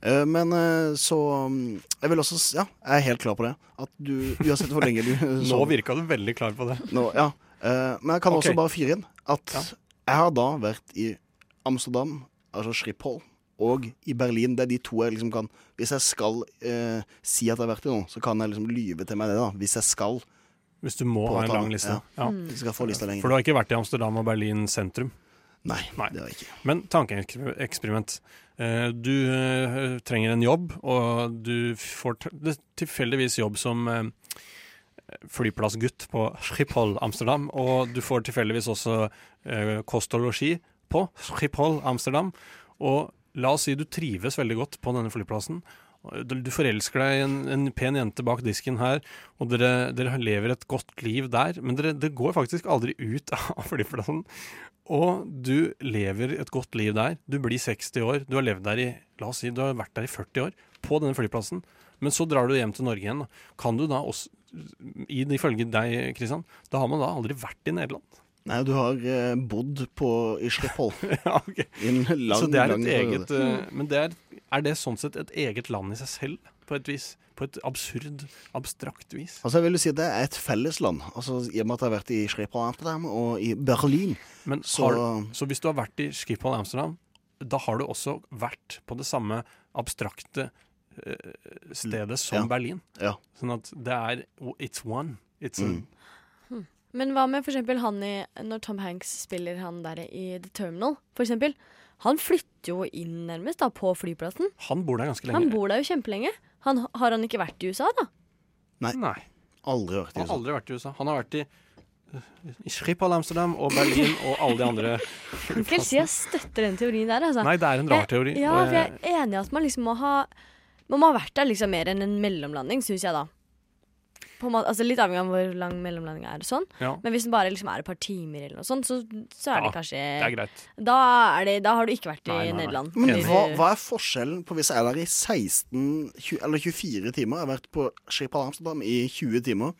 Eh, Men eh, så mm, Jeg vil også Ja, jeg er helt klar på det. At du, uansett hvor lenge du Nå virka du veldig klar på det. Nå, ja. Eh, men jeg kan okay. også bare fyre inn at jeg har da vært i Amsterdam, altså Schiphol, og i Berlin. Det er de to jeg liksom kan Hvis jeg skal eh, si at jeg har vært i noe, så kan jeg liksom lyve til meg det, da. Hvis jeg skal. Hvis du må ha en lang liste. Ja. Ja. Hvis jeg skal få lista lenger. For du har ikke vært i Amsterdam og Berlin sentrum? Nei, det har jeg ikke. Men tankeeksperiment. Eh, Du eh, trenger en jobb, og du får tilfeldigvis jobb som eh, flyplassgutt på Schiphol Amsterdam. Og du får tilfeldigvis også kost og losji på Schiphol Amsterdam. Og la oss si du trives veldig godt på denne flyplassen. Du forelsker deg i en, en pen jente bak disken her, og dere, dere lever et godt liv der. Men dere, dere, går faktisk aldri ut av flyplassen. Og du lever et godt liv der. Du blir 60 år. Du har levd der i La oss si du har vært der i 40 år, på denne flyplassen. Men så drar du hjem til Norge igjen. Kan du da også, i ifølge deg, Kristian, da har man da aldri vært i Nederland? Nei, du har eh, bodd på, i Schiphol. ja, ok. I en lang, så det er lang et eget periode. eh, Men det er, er det sånn sett et eget land i seg selv, på et vis? På et absurd, abstrakt vis? Altså jeg vil jo si Det er et fellesland. Altså, I og med at jeg har vært i Schiphol Amsterdam og i Berlin. Men så, har, så hvis du har vært i Schiphol Amsterdam, da har du også vært på det samme abstrakte uh, stedet som Ja. Berlin. Ja. Sånn at det er It's one. It's a, Mm. Hmm. Men hva med for eksempel han i Når Tom Hanks spiller han der i The Terminal, for eksempel. Han flytter jo inn nærmest da på flyplassen. Han bor der ganske lenge. Han bor der jo kjempelenge. Han, har han ikke vært i USA, da? Nei. Aldri vært i USA. Han har aldri vært i USA. Han har vært i, i Schiphol Amsterdam og Berlin og alle de andre Jeg kan ikke si jeg støtter den teorien der. Altså. Nei, det er en rar Jeg- teori, Ja, for jeg er enig i at man liksom må ha Man må ha vært der liksom mer enn en mellomlanding, syns jeg da. På en måte, altså Litt avhengig av hvor lang mellomlanding er. og sånn Ja. Men hvis den bare liksom er et par timer, eller noe sånt, så, så er det Ja, kanskje det er greit. Da, er det, da har du ikke vært i Nei, nei, nei. Nederland. Men hva, hva er forskjellen på hvis jeg er der i 16 20, eller 24 timer? Jeg har vært på Schiphol Amsterdam i 20 timer.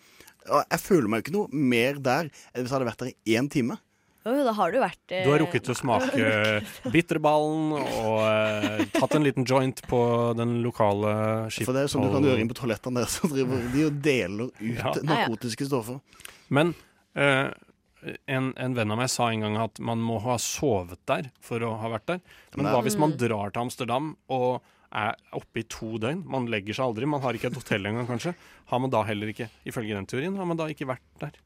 Og jeg føler meg jo ikke noe mer der enn hvis jeg hadde vært der i én time. Jo, jo, da har du vært eh, Du har rukket å smake bitterballen og eh, tatt en liten joint på den lokale For det er sånn du kan gjøre inn på toalettene der, så driver de og deler ut Ja. narkotiske stoffer. Men eh, en, en venn av meg sa en gang at man må ha sovet der for å ha vært der. Men Nei. hva hvis man drar til Amsterdam og er oppe i to døgn? Man legger seg aldri, man har ikke et hotell engang, kanskje. Har man da heller ikke, ifølge den teorien, har man da ikke vært der?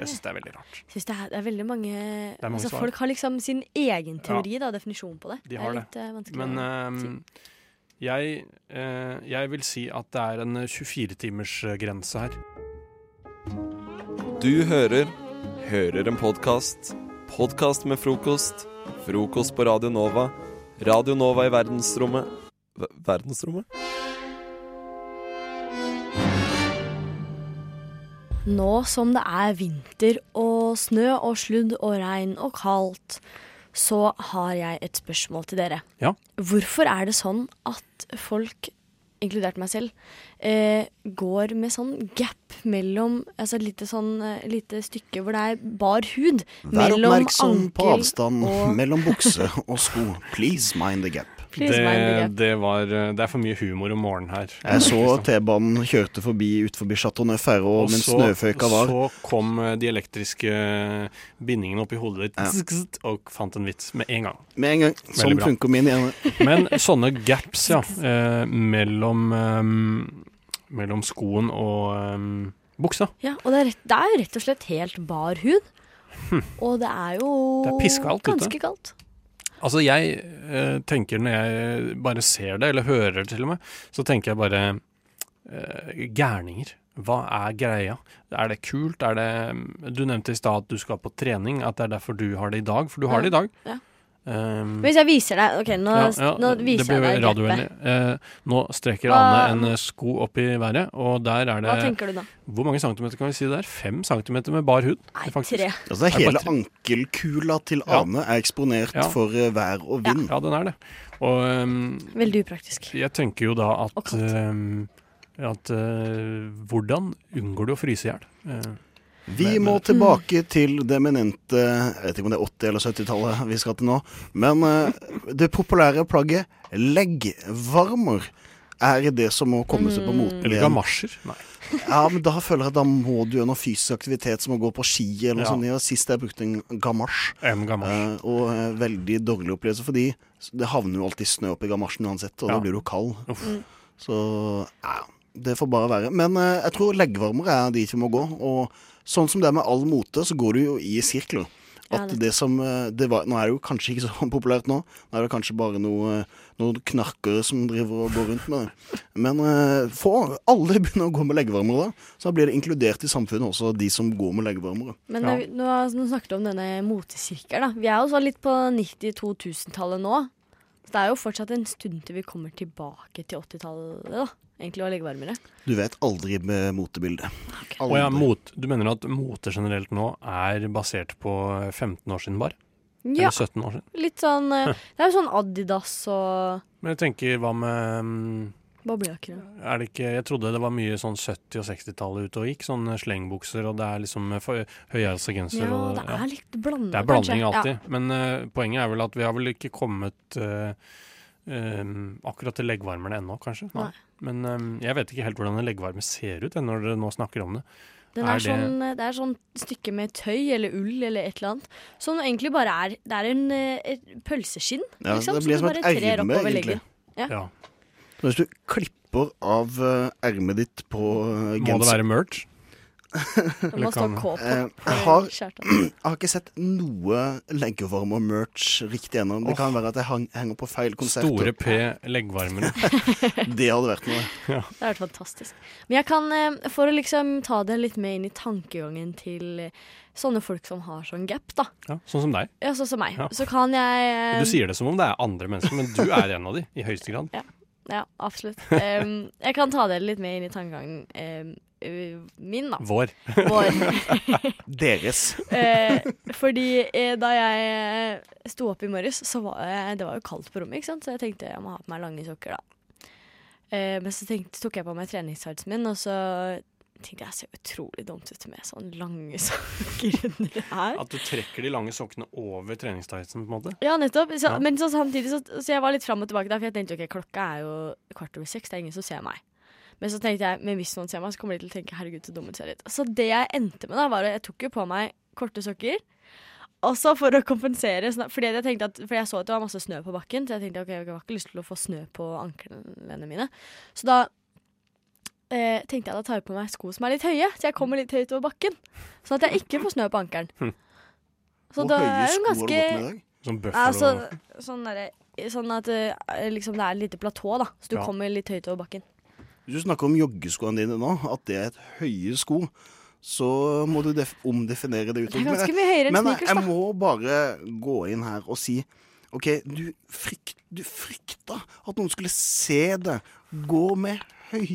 Jeg syns det er veldig rart. Synes det, er, det er veldig mange, er mange altså, svar. Folk har liksom sin egen teori, da, definisjon på det. De det er litt eh, vanskelig Men å si. jeg, eh, jeg vil si at det er en 24-timers grense her. Du hører Hører en podkast. Podkast med frokost. Frokost på Radio Nova. Radio Nova i verdensrommet V Verdensrommet? Nå som det er vinter og snø og sludd og regn og kaldt, så har jeg et spørsmål til dere. Ja. Hvorfor er det sånn at folk, inkludert meg selv, eh, går med sånn gap mellom Altså et lite sånn eh, lite stykke hvor det er bar hud Vær mellom oppmerksom på avstanden avstand mellom bukse og sko. Please mind the gap. Det, det, var, eh, det er for mye humor om morgenen her. Jeg så T-banen kjørte forbi utenfor Chateau Neuf Og mens så- snøføyka var Så kom eh, de elektriske bindingene opp i hodet ditt Ja. og fant en vits med en gang. Med en gang. Sånn funker min hjerne. Men sånne gaps, ja, eh, mellom, eh, mellom skoen og eh, buksa. Ja, og det er, rett, det er jo rett og slett helt bar hud. Og det er jo Hm. Det er ute. ganske kaldt. Altså, jeg eh, tenker når jeg bare ser det, eller hører det til og med, så tenker jeg bare eh, gærninger. Hva er greia? Er det kult? Er det Du nevnte i stad at du skal på trening, at det er derfor du har det i dag. For du har det i dag. ja. Um, Hvis jeg viser deg Ok, nå, ja, ja, nå viser jeg deg radiovennlig. Eh, nå strekker Hva- Anne en eh, sko opp i været, og der er det Hva tenker du da? Hvor mange centimeter kan vi si det er? Fem centimeter med bar hud? Nei, faktisk. tre. Altså, hele ankelkula til Ja. Er eksponert Ja. for eh, vær og vind. Ja, den er det. Og um, Veldig upraktisk. jeg tenker jo da at um, at uh, hvordan unngår du å fryse i hjel? Uh, Vi Men- må men- tilbake til det eminente Jeg vet ikke om det er 80- eller 70-tallet vi skal til nå. Men eh, det populære plagget leggvarmer er det som må komme seg på moten eller gamasjer? Nei. Ja, men da føler jeg at da må du gjøre noe fysisk aktivitet som å gå på ski eller noe Ja. sånt. Ja, Sist jeg brukte en gamasj. En gamasj. Uh, og uh, veldig dårlig opplevelse, fordi det havner jo alltid snø oppi gamasjen uansett, og Ja. da blir du kald. Uff. Mm. Så ja, det får bare være. Men uh, jeg tror leggvarmer er dit vi må gå. Og sånn som det er med all mote, så går du jo i sirkler. At det som eh, det var, Nå er det jo kanskje ikke så populært nå. Nå er det kanskje bare noe, noen knarkere som driver og går rundt med det. Men for, få alle begynner å gå med leggevarmere da. Så blir det inkludert i samfunnet også, de som går med leggevarmere. Men Ja. nå, nå snakket du om denne motesirkelen. da. Vi er jo sånn litt på 90-2000-tallet nå. Så det er jo fortsatt en stund til vi kommer tilbake til 80-tallet, da. Egentlig å legge varmere. Du vet aldri med motebildet. Og ja, mot, du mener at mote generelt nå er basert på 15 år siden bare? Ja, Eller 17 år siden? litt sånn eh, Det er jo sånn Adidas og Men jeg tenker, hva med mm, boblejakker. Er det ikke Jeg trodde det var mye sånn 70- og 60-tallet ute og gikk. Sånne slengbukser, og det er liksom for- høyhalsa genser. Ja, og, det er litt blanda, Det er blanding kanskje. alltid. Men uh, poenget er vel at vi har vel ikke kommet uh, eh, akkurat til leggvarmerne ennå, kanskje. Nei. Men um, jeg vet ikke helt hvordan en leggvarme ser ut når dere nå snakker om det. Den Er er det- sånn, det er sånn stykke med tøy eller ull eller et eller annet. Som egentlig bare er Det er en eh, et pølseskinn, Ja, liksom. det blir som som et erme, egentlig. Ja. Ja. Hvis du klipper av uh, ermet ditt på genseren Må det være merch? Det må stå K på. Eh, jeg, har, jeg har ikke sett noe leggevarmer-merch riktig ennå. Det kan være at jeg hang, henger på feil konsert. Store P leggvarmere. Det hadde vært noe. ja. Det hadde vært fantastisk. Men jeg kan, eh, for å liksom ta det litt med inn i tankegangen til eh, sånne folk som har sånn gap, da. ja, sånn som deg. Ja, sånn som meg. Ja. Så kan jeg eh, Du sier det som om det er andre mennesker, men du er en av de, i høyeste grad. Ja, absolutt. Um, jeg kan ta det litt med inn i tankegangen eh, min, da. Vår. Vår. Deres. uh, fordi uh, da jeg eh, sto opp i morges, så var jeg, det var jo kaldt på rommet, ikke sant? så jeg tenkte jeg må ha på meg lange sokker, da. Uh, men så tenkte, tok jeg på meg treningstightsen min, og så tenkte jeg ser utrolig dumt ut med sånne lange sokker under her. At du trekker de lange sokkene over treningstightsen, på en måte. Ja, nettopp. Så, Ja. Men så samtidig så, så jeg var litt fram og tilbake der, for jeg tenkte ok, klokka er jo kvart over seks, det er ingen som ser meg. Men så tenkte jeg, men hvis noen ser meg, så kommer de til å tenke herregud, så dum ut ser ut. Så det jeg endte med da, var at jeg tok jo på meg korte sokker. Også for å kompensere, fordi jeg, at, fordi jeg så at det var masse snø på bakken, så jeg tenkte ok, jeg har ikke lyst til å få snø på anklene mine. Så da eh, tenkte jeg da tar jeg på meg sko som er litt høye, så jeg kommer litt høyt over bakken. Sånn at jeg ikke får snø på ankelen. Hm. Så Hvor da høye er hun sko har du ganske med i dag? Sånn buffalo Altså, sånn, derre- sånn at eh, liksom det er et lite platå, da. Så du Ja. kommer litt høyt over bakken. Hvis du snakker om joggeskoene dine nå, at det er et høye sko, så må du def omdefinere det Det er ganske mye høyere jeg- enn Men sneakers, jeg da. må bare gå inn her og si OK, du, frykt, du frykta at noen skulle se det gå med høye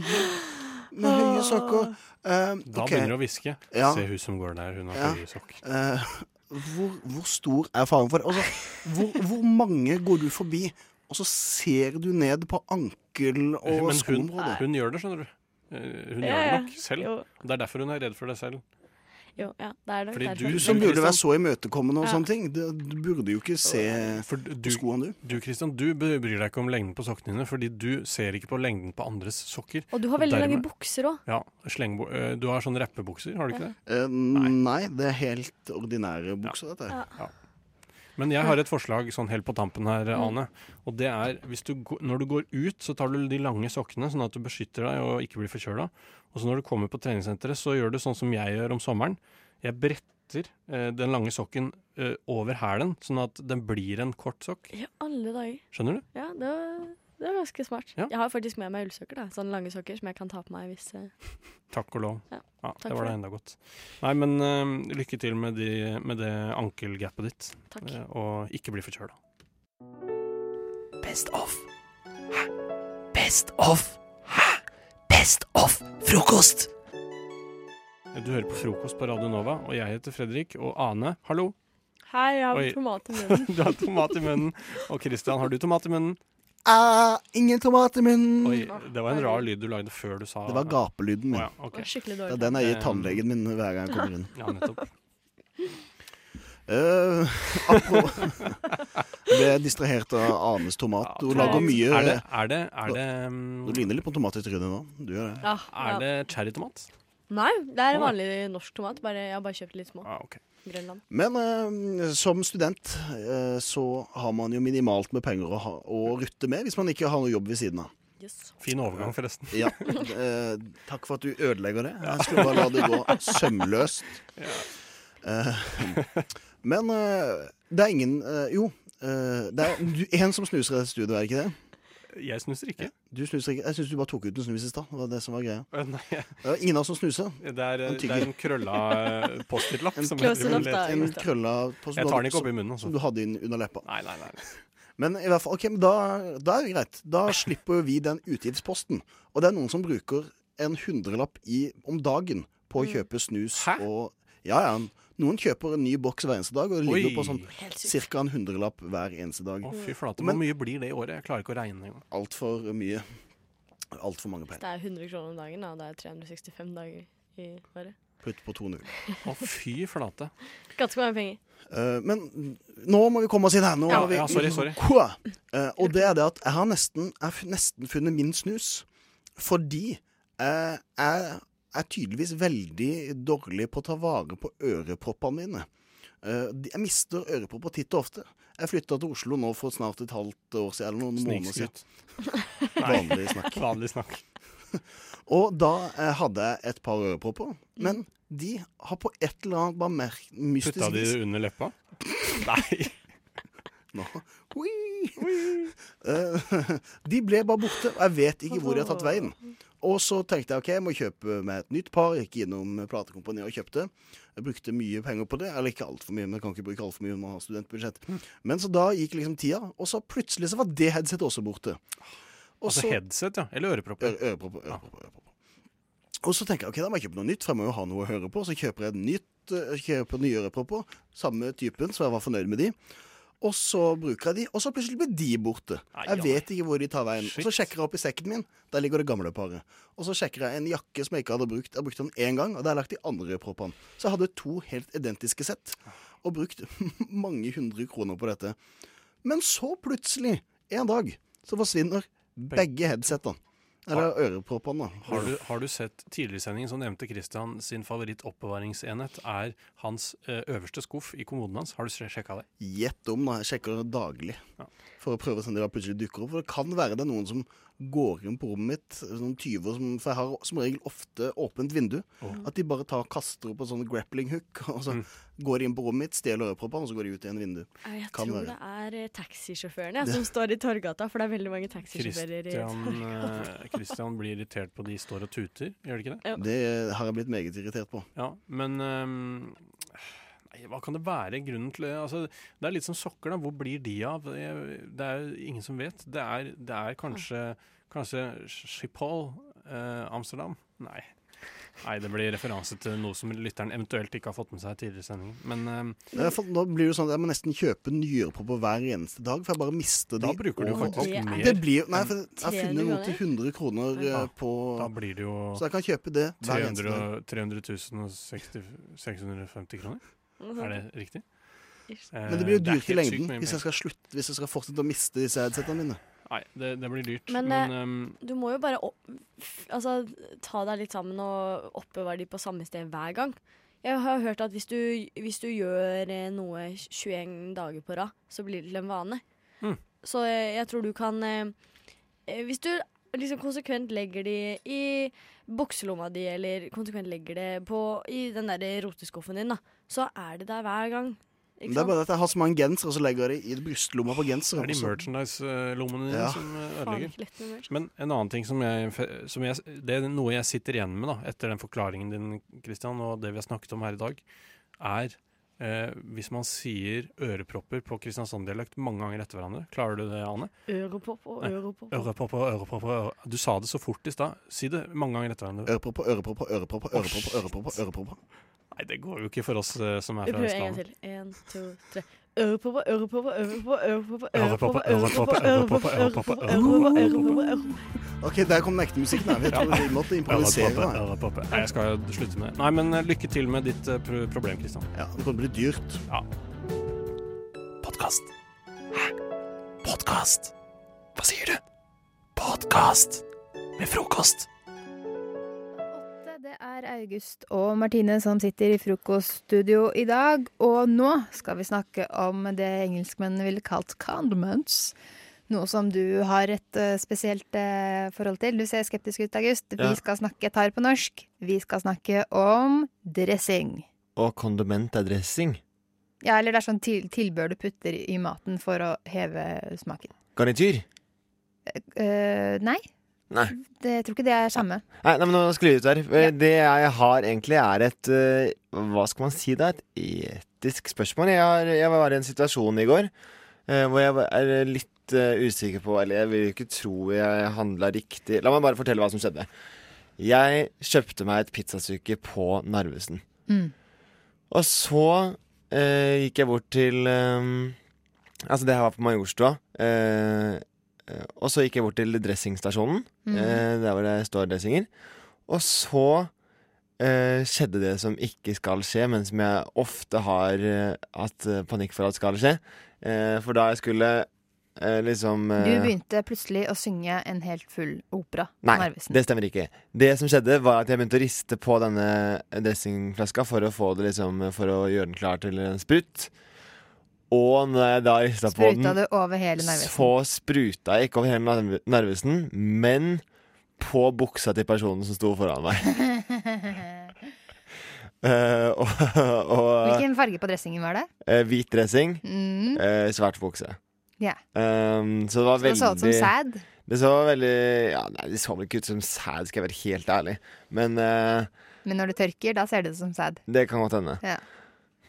Med høye sokker. Eh, Da begynner du å hviske. Ja. Se hun som går der, hun har Ja. høye sokker. Uh, hvor, hvor stor er faren for det? Altså, hvor, hvor mange går du forbi, og så ser du ned på ankel- og skoområdet? hun, hun gjør det, skjønner du. Eh, Hun Ja, gjør det nok selv. Jo. Det er derfor hun er redd for det selv. Jo, ja, det er nok Fordi derfor. Du som burde være så imøtekommende og Ja. sånne ting. Du, du burde jo ikke se For du, på skoene, du. du Christian, du bryr deg ikke om lengden på sokkene dine, fordi du ser ikke på lengden på andres sokker. Og du har veldig lange bukser òg. Ja, øh, Du har sånne rappebukser, har du ikke det? Uh, nei. det er helt ordinære bukser, dette. Ja. Men jeg har et forslag sånn helt på tampen her. Ane. Og det er hvis du, når du går ut, så tar du de lange sokkene, sånn at du beskytter deg og ikke blir forkjøla. Og så når du kommer på treningssenteret, så gjør du sånn som jeg gjør om sommeren. Jeg bretter eh, den lange sokken eh, over hælen, sånn at den blir en kort sokk. Ja, alle dager. Skjønner du? Ja, det var, det er ganske smart. Ja. Jeg har faktisk med meg ullsokker, da. Sånne lange sokker som jeg kan ta på meg hvis uh... Takk og lov. Ja, Ja, takk det var da enda godt. Nei, men uh, lykke til med, de, med det ankelgapet ditt. Takk. uh, og ikke bli forkjøla. Best of. Hæ? Best of. Hæ? Best of frokost. Du hører på Frokost på Radio Nova, og jeg heter Fredrik. Og Ane, hallo. Hei, jeg har Oi. tomat i munnen. du har tomat i munnen. Og Christian, har du tomat i munnen? Ah, ingen tomat i munnen! Oi, det var en rar lyd du lagde før du sa Det var gapelyden min. Oh, ja, okay. Det var Det er den jeg gir tannlegen min hver gang jeg kommer inn. Ja, nettopp. Uh, ble distrahert av Anes tomat. Hun lager mye Er det, er det, er det, um, Du ligner litt på en tomat i trynet nå. Du gjør det. Ja, er ja. det cherrytomat? Nei, det er vanlig norsk tomat. Bare, jeg har bare kjøpt litt små. Ah, ok. Grønland. Men eh, som student eh, så har man jo minimalt med penger å, ha, å rutte med hvis man ikke har noe jobb ved siden av. Fin overgang, forresten. Ja, eh, takk for at du ødelegger det. Jeg skulle bare la det gå sømløst. Eh, men eh, det er ingen eh, Jo, eh, det er du, en som snuser i dette studioet, er ikke det? Jeg snuser ikke. Du snuser ikke. Jeg syns du bare tok ut en snus i stad. Det var det som var greia. Nei, Det var ingen av oss som snuser. det er, det er en krølla eh, Post-It-lapp. En. En krølla post Jeg tar den ikke oppi munnen, altså. Som du hadde inn under leppa. Nei, nei, nei. Men i hvert fall, ok, men da, da er det greit. Da slipper vi den utgiftsposten. Og det er noen som bruker en hundrelapp i, om dagen på å kjøpe snus Hæ? og Ja, ja. Noen kjøper en ny boks hver eneste dag, og det ligger Oi. på sånn ca. en hundrelapp hver eneste dag. Å, fy flate. Hvor mye blir det i året? Jeg klarer ikke å regne engang. Altfor mye. Altfor mange Hvis penger. det er 100 kroner om dagen, da, det er 365 dager i året. Putt på to null. Å, fy flate. Ganske mange penger. Uh, men nå må vi komme oss inn her. Nå Ja, har vi, ja, sorry, sorry. Eh, og det er det at jeg har nesten, jeg har nesten funnet min snus. Fordi eh, jeg er tydeligvis veldig dårlig på å ta vare på øreproppene mine. Eh, jeg mister ørepropper titt og ofte. Jeg flytta til Oslo nå for snart et halvt år siden. Eller noen måneder siden. Vanlig snakk. Vanlig snakk. Og da eh, hadde jeg et par ørepropper. Men de har på et eller annet bare mer mystisk Putta de det under leppa? Nei. Nå. De ble bare borte, og jeg vet ikke hvor de har tatt veien. Og så tenkte jeg ok, jeg må kjøpe meg et nytt par. Jeg Gikk innom platekompaniet og kjøpte. Jeg brukte mye penger på det. Eller ikke altfor mye, men jeg kan ikke bruke altfor mye når man har studentbudsjett. Men så da gikk liksom tida, og så plutselig så var det headsetet også borte. Og Altså så- headset, ja. Eller ørepropper. Øre- Ørepropper. ørepropper, ørepropper. Og så tenker jeg ok, da må jeg kjøpe noe nytt, for jeg må jo ha noe å høre på. Så kjøper jeg et nytt, eh, kjøper nye ørepropper, samme typen, så jeg var fornøyd med de. Og så bruker jeg de, og så plutselig blir de borte. Jeg vet ikke hvor de tar veien. Og så sjekker jeg opp i sekken min, der ligger det gamle paret. Og så sjekker jeg en jakke som jeg ikke hadde brukt. Jeg brukte den én gang, og der har jeg lagt de andre proppene. Så jeg hadde to helt identiske sett, og brukt mange hundre kroner på dette. Men så plutselig, en dag, så forsvinner begge headsetene. Eller øreproppene, da. Har du, har du sett tidligere så nevnte Christian sin favoritt-oppbevaringsenhet er hans eh, øverste skuff i kommoden hans. Har du sjekka det? Gjett om, da. Jeg sjekker det daglig. Ja. For å prøve å se om det plutselig dukker opp. For det kan være det er noen som går inn på rommet mitt, sånne tyver som For jeg har som regel ofte åpent vindu. Oh. At de bare tar kaster opp en sånn grappling hook, og så Mm. går de inn på rommet mitt, stjeler øreproppene, og så går de ut igjen vindu. Jeg Kan tror være. det er eh, taxisjåførene som står i Torgata, for det er veldig mange taxisjåfører i Torgata. Kristian Christian blir irritert på de står og tuter, gjør det ikke det? Ja. Det har jeg blitt meget irritert på. Ja, men ehm, Nei, hva kan det være grunnen til det? Altså, det er litt som sokker, da. Hvor blir de av? Det er jo ingen som vet. Det er, det er kanskje, kanskje Schiphol, eh, Amsterdam? Nei. Nei, det blir referanse til noe som lytteren eventuelt ikke har fått med seg tidligere i sendingen. Men eh, Eh, for Nå blir det sånn at jeg må nesten kjøpe nyørepropper hver eneste dag, for jeg bare mister de. Da bruker du og- faktisk og- mer Det blir, nei, for jeg har funnet noe til 100 kroner eh, Ja, på Da blir det jo Så jeg kan kjøpe det hver eneste dag. og- 300 000 og 60, 650 kroner. Er det riktig? Men det blir jo Eh, dyrt i lengden hvis jeg skal slutte Hvis jeg skal fortsette å miste disse headsetene mine. Nei, det, det blir dyrt. Men, Men, eh, ehm, du må jo bare opp, altså, ta deg litt sammen og oppbevare de på samme sted hver gang. Jeg har hørt at hvis du, hvis du gjør eh, noe 21 dager på rad, så blir det til en vane. Mm. Så jeg, jeg tror du kan eh, eh, Hvis du liksom konsekvent legger de i bukselomma di, eller konsekvent legger det på, i den der roteskuffen din, da, så er det der hver gang. Ikke Det er bare at jeg har så mange gensere, og så legger jeg det i brystlomma på genseren. det er de merchandise-lommene dine Ja. som eh, ødelegger. Men en annen ting som jeg, som jeg Det er noe jeg sitter igjen med da etter den forklaringen din, Christian, og det vi har snakket om her i dag, er eh, hvis man sier ørepropper på Kristiansand-dialekt mange ganger etter hverandre. Klarer du det, Ane? Ørepropp og ørepropp. øre- Du sa det så fort i stad. Si det mange ganger etter hverandre. Ørepropper, ørepropper, ørepropper, ørepropper, og ørepropper. Nei, det går jo ikke for oss uh, som er Vi fra prøver en gang Østlandet. til. En, to, tre. Ørepoppa, ørepoppa, ørepoppa, ørepoppa, ørepoppa, ørepoppa, ørepoppa, ørepoppa, ørepoppa. OK, der kom den ekte musikken. Vi måtte improvisere. Ørepropper, Nei, jeg skal slutte med det. Nei, men eh, lykke til med ditt eh, problem, Kristian. Ja, det kan bli dyrt. Ja. Podkast. Hæ? Podkast? Hva sier du? Podkast med frokost. Det er August og Martine som sitter i frokoststudio i dag. Og nå skal vi snakke om det engelskmennene ville kalt condiments. Noe som du har et eh, spesielt eh, forhold til. Du ser skeptisk ut, August. Vi Ja. skal snakke tar på norsk. Vi skal snakke om dressing. Og kondiment er dressing. Ja, eller det er sånn til tilbør du putter i maten for å heve smaken. Garnityr? Uh, nei, Nei. det, jeg tror ikke det er samme. Nei, nei, men nå sklir vi ut her. Det jeg har egentlig er et eh, Hva skal man si da? Et etisk spørsmål. Jeg, har, jeg var i en situasjon i går eh, hvor jeg er litt uh, usikker på Eller jeg vil ikke tro jeg handla riktig. La meg bare fortelle hva som skjedde. Jeg kjøpte meg et pizzastykke på Narvesen. Mm. Og så eh, gikk jeg bort til eh, Altså, det her var på Majorstua. Eh, og så gikk jeg bort til dressingstasjonen, Mhm. eh, der hvor det står dressinger. Og så eh, skjedde det som ikke skal skje, men som jeg ofte har eh, hatt panikk for at skal skje. Eh, for da jeg skulle eh, liksom Du begynte plutselig å synge en helt full opera Nei, det stemmer ikke. Det som skjedde, var at jeg begynte å riste på denne dressingflaska for å få det liksom For å gjøre den klar til en sprut. Og når jeg da rista på den, Spruta du over hele nervesen? så spruta jeg ikke over hele nervesen, men på buksa til personen som sto foran meg. Uh, og, og Hvilken farge på dressingen var det? Uh, hvit dressing, Mm. Uh, svart bukse. Yeah. Um, så det var Så det veldig så ut som sæd? Det så veldig Ja, nei, det så vel ikke ut som sæd, skal jeg være helt ærlig. Men Men når det tørker, da ser det ut som sæd. det kan godt hende. Ja.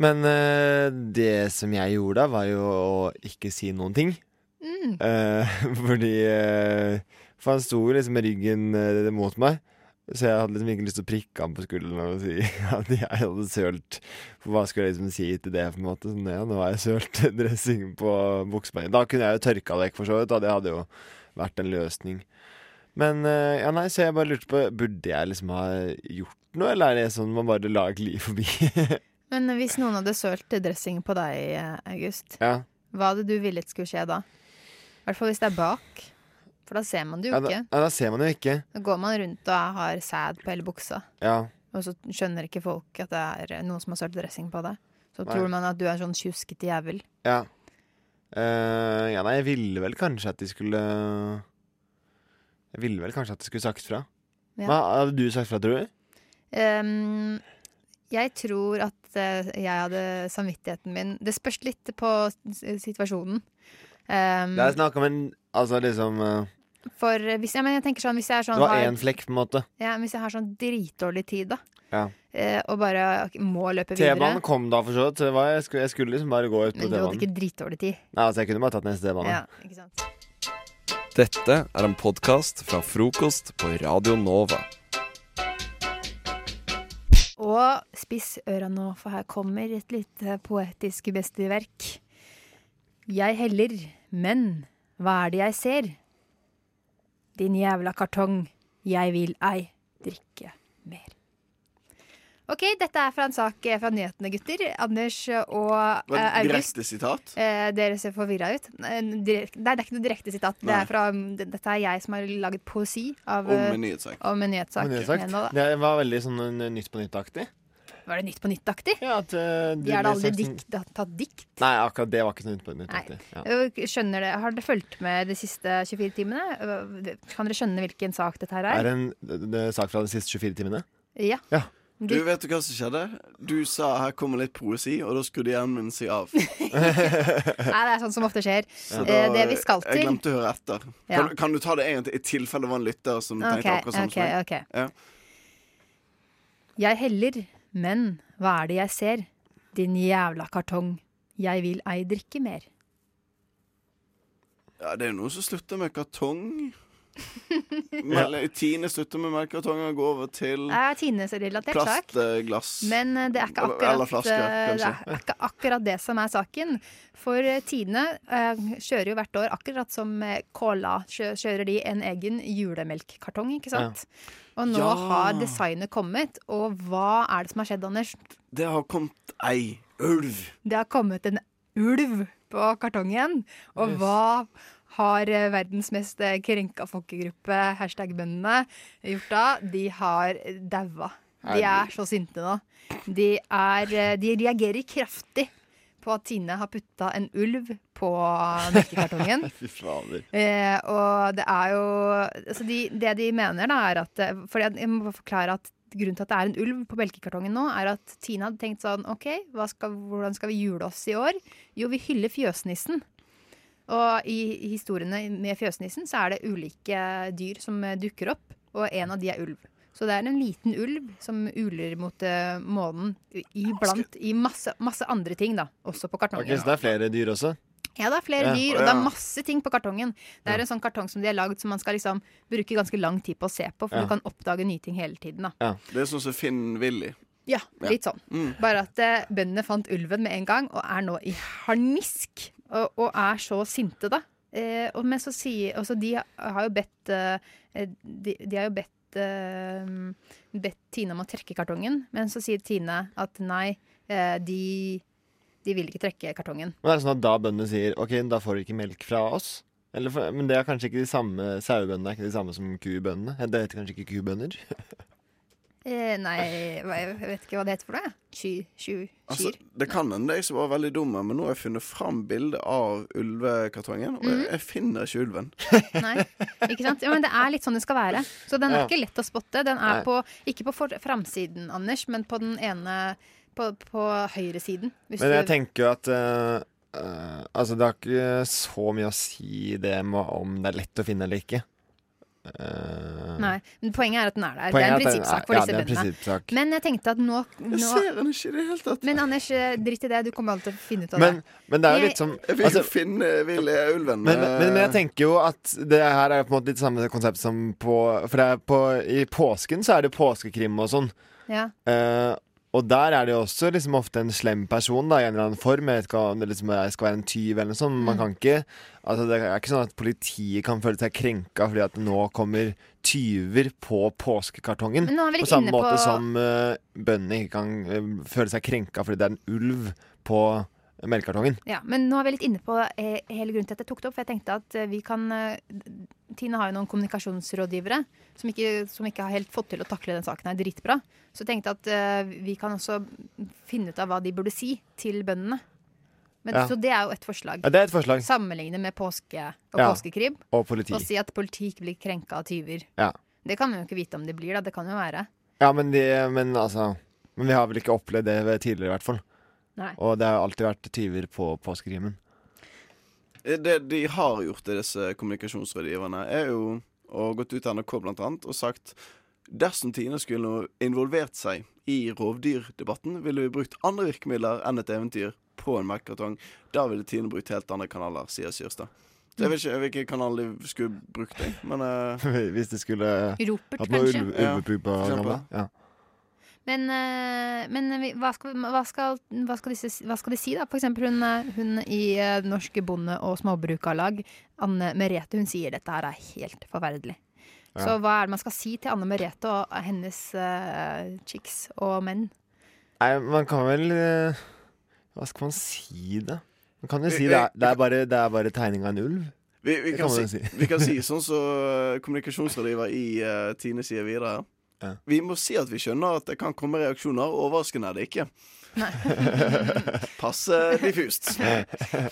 Men uh, det som jeg gjorde da, var jo å ikke si noen ting. Mm. Uh, fordi uh, For han sto liksom med ryggen mot meg. Så jeg hadde liksom ikke lyst til å prikke ham på skulderen og si at jeg hadde sølt. For hva skulle jeg liksom si til det? på en måte Sånn, ja, Nå har jeg sølt dressing på buksebeinet. Da kunne jeg jo tørka det vekk, for så vidt. Da. Det hadde jo vært en løsning. Men ja, nei, så jeg bare lurte på Burde jeg liksom ha gjort noe, eller er det sånn man bare lar gli forbi? Men hvis noen hadde sølt dressing på deg, August, ja. hva hadde du villet skulle skje da? I hvert fall hvis det er bak. For da ser man det jo Ja, da, ikke. ja, da ser man det jo ikke. Da går man rundt og har sæd på hele buksa, Ja. og så skjønner ikke folk at det er noen som har sølt dressing på deg. Så Nei. tror man at du er sånn tjuskete jævel. Ja. Uh, ja, nei, jeg ville vel kanskje at de skulle Jeg ville vel kanskje at de skulle sagt fra. Ja. Hva hadde du sagt fra, tror du? Ehm, jeg tror at eh, jeg hadde samvittigheten min Det spørs litt på situasjonen. Um, Det er snakk om en Altså liksom uh, for hvis, ja, men jeg tenker sånn, hvis jeg er sånn Det var har- én flekk, på en måte. Ja, hvis jeg har sånn dritdårlig tid, da, Ja. Uh, og bare må løpe videre T-banen kom da, for så vidt. Jeg skulle, jeg skulle liksom bare gå ut på Men du hadde ikke dritdårlig tid. Nei, altså, jeg kunne bare tatt neste T-bane. Ja, ikke sant? Dette er en podkast fra frokost på Radio Nova. Og spiss øra nå, for her kommer et lite poetisk besteverk. Jeg heller, men hva er det jeg ser? Din jævla kartong, jeg vil ei drikke mer. OK, dette er fra en sak eh, fra nyhetene, gutter. Anders og eh, August. direkte sitat? Uh, dere ser forvirra ut. Eh, direk- Nei, det er ikke noe direkte sitat. Det er fra, det- dette er jeg som har laget poesi av, Om en nyhetssak. Om en nyhetssak. Sagt. Nå. Det var veldig sånn Nytt på nytt-aktig. Var det Nytt på nytt-aktig? Ja, at, eh, De har da aldri dikt, tatt dikt? Nei, akkurat det var ikke så Nytt på nytt-aktig. Ja. Skjønner det. Har dere fulgt med de siste 24 timene? Kan dere skjønne hvilken sak dette her Er er? det en det, det sak fra de siste 24 timene? Ja. Ja. Du, vet du hva som skjedde? Du sa 'her kommer litt poesi', og da skrudde hjernen min seg av. Nei, det er sånt som ofte skjer. Så Eh, da- det vi skal Jeg glemte å høre etter. Ja. Kan, kan du ta det en gang til, i tilfelle det var en lytter som okay, tenkte akkurat sånn okay, meg? Ja. Jeg heller, men hva er det jeg ser? Din jævla kartong. Jeg vil ei drikke mer. ja, det er jo noe som slutter med kartong. Mel- Tine slutter med melkekartong og går over til Det er Tines-relatert sak. plastglass. Men eh, det er ikke akkurat, eller flasker, eh, det er ikke akkurat det som er saken. For eh, Tine eh, kjører jo hvert år, akkurat som eh, Cola, kjører de en egen julemelkkartong, ikke sant? Og nå Ja. har designet kommet, og hva er det som har skjedd, Anders? Det har kommet ei ulv. Det har kommet en ulv på kartongen. Og Yes. hva har eh, verdens mest eh, krenka folkegruppe, hashtag bøndene, gjort da? De har daua. De er så sinte nå. De, er, eh, de reagerer kraftig på at Tine har putta en ulv på melkekartongen. Fy fader. Eh, og det er jo altså de, Det de mener, da, er at eh, For jeg må forklare at grunnen til at det er en ulv på melkekartongen nå, er at Tine hadde tenkt sånn OK, skal, hvordan skal vi jule oss i år? Jo, vi hyller fjøsnissen. Og i historiene med fjøsnissen så er det ulike dyr som eh, dukker opp, og en av de er ulv. Så det er en liten ulv som uler mot eh, månen iblant i masse, masse andre ting, da. Også på kartongen. kartongen. Så det er flere dyr også? Ja, det er flere Ja. dyr, og det er masse ting på kartongen. Det er en sånn kartong som de har lagd som man skal liksom bruke ganske lang tid på å se på, for Ja. du kan oppdage nye ting hele tiden. da. Det er sånn som Finn Willy. Ja, litt sånn. Mm. Bare at eh, bøndene fant ulven med en gang, og er nå i harnisk. Og, er så sinte, da. Eh, og, men så sier altså De har jo bedt eh, de, de har jo bedt eh, Bedt Tine om å trekke kartongen, men så sier Tine at nei, eh, de, de vil ikke trekke kartongen. Men er det sånn at da bøndene sier OK, da får dere ikke melk fra oss? For, men det er kanskje ikke de samme sauebøndene er ikke de samme som kubøndene? Det heter kanskje ikke kubønder? Eh, nei, jeg vet ikke hva det heter for noe. Kyr. Kyr. Altså, det kan hende jeg som var veldig dum, men nå har jeg funnet fram bilde av ulvekartongen, og jeg, Mhm. jeg finner ikke ulven. Nei, ikke sant? Ja, men det er litt sånn det skal være. Så den er Ja. ikke lett å spotte. Den er på, ikke på framsiden, Anders, men på den ene På, på høyresiden. Men jeg du- tenker jo at uh, uh, Altså, det har ikke så mye å si det med om det er lett å finne eller ikke. Eh, Nei, men Poenget er at den er der. Poenget det er en prinsippsak for ja, disse er bøndene. Men jeg tenkte at nå, nå ser den ikke i det hele tatt. Men Anders, eh, dritt i det. Du kommer alltid til å finne ut av Men, det. men det er jo Jeg- litt som Jeg vil altså, finne Willy ulven. men, men, men jeg tenker jo at det her er på en måte litt samme konsept som på For det er på, i påsken så er det påskekrim og sånn. Ja. Eh, og der er det jo også liksom ofte en slem person da, i en eller annen form. Jeg vet ikke om det liksom er- skal være en tyv eller noe sånt. Man Mm. kan ikke Altså Det er ikke sånn at politiet kan føle seg krenka fordi at nå kommer tyver på påskekartongen. På samme måte på- som uh, bøndene ikke kan uh, føle seg krenka fordi det er en ulv på melkekartongen. Ja, men nå er vi litt inne på eh, hele grunnen til at jeg tok det opp. For jeg tenkte at eh, vi kan eh, Tine har jo noen kommunikasjonsrådgivere som ikke, som ikke har helt fått til å takle den saken her dritbra. Så jeg tenkte at vi kan også finne ut av hva de burde si til bøndene. Men, Ja. Så det er jo et forslag. Ja, det er et forslag. Sammenligne med påske og Ja, påskekrim. og politi. Og si at politi ikke blir krenka av tyver. Ja. Det kan vi jo ikke vite om de blir, da. Det kan jo være. Ja, men, de, men altså Men vi har vel ikke opplevd det tidligere, i hvert fall. Nei. Og det har alltid vært tyver på påskekrimen. Eh, Det de har gjort, det disse kommunikasjonsrådgiverne, er jo og gått ut til NRK blant annet og sagt dersom Tine skulle involvert seg i rovdyrdebatten, ville vi brukt andre virkemidler enn et eventyr på en merkekartong. Da ville Tine brukt helt andre kanaler, sier Syrstad. Så jeg vet ikke hvilken kanal de skulle brukt, jeg, men uh... Hvis de skulle Ropert, hatt noe ulvepupper. Ja. Men, eh, men hva, skal, hva, skal, hva, skal disse, hva skal de si, da? For eksempel hun, eh, hun i eh, Norske Bonde- og Småbrukarlag, Anne Merete, hun sier dette her er helt forferdelig. Ja. Så hva er det man skal si til Anne Merete og hennes uh, chicks og menn? Nei, man kan vel uh, Hva skal man si, da? Man kan jo Vi- si det er, det er, bare, det er bare tegning av en ulv. Vi, vi, kan kan si, si. vi kan si sånn som kommunikasjonsrådgiver i uh, Tine sier videre. Vi må si at vi skjønner at det kan komme reaksjoner. Overraskende er det ikke. Passe diffust.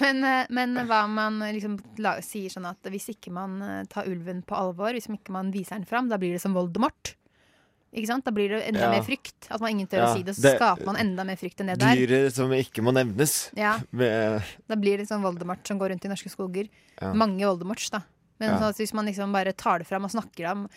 Men, eh, men hva om man liksom la, sier sånn at hvis ikke man eh, tar ulven på alvor, hvis ikke man viser den fram, da blir det som Voldemort. Ikke sant? Da blir det enda Ja. mer frykt. At man ingen tør Ja, å si det. Så det- skaper man enda mer frykt enn det der. Dyret som ikke må nevnes. Ja. Med, Da blir det sånn Voldemort som går rundt i norske skoger. Ja. Mange Voldemorts, da. Men Ja. sånn hvis man liksom bare tar det fram og snakker om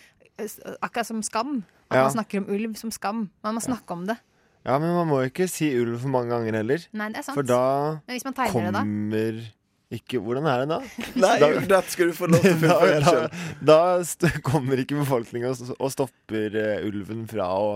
Akkurat som skam. At Ja. man snakker om ulv som skam. Man må snakke om det. ja, men man må jo ikke si ulv for mange ganger heller. Nei, det er sant. For da Men hvis man tegner det, da? kommer ikke Hvordan er det da? Nei, Da- dette skal du få lov til å fullføre helt da, da kommer ikke befolkninga og, og stopper uh, ulven fra å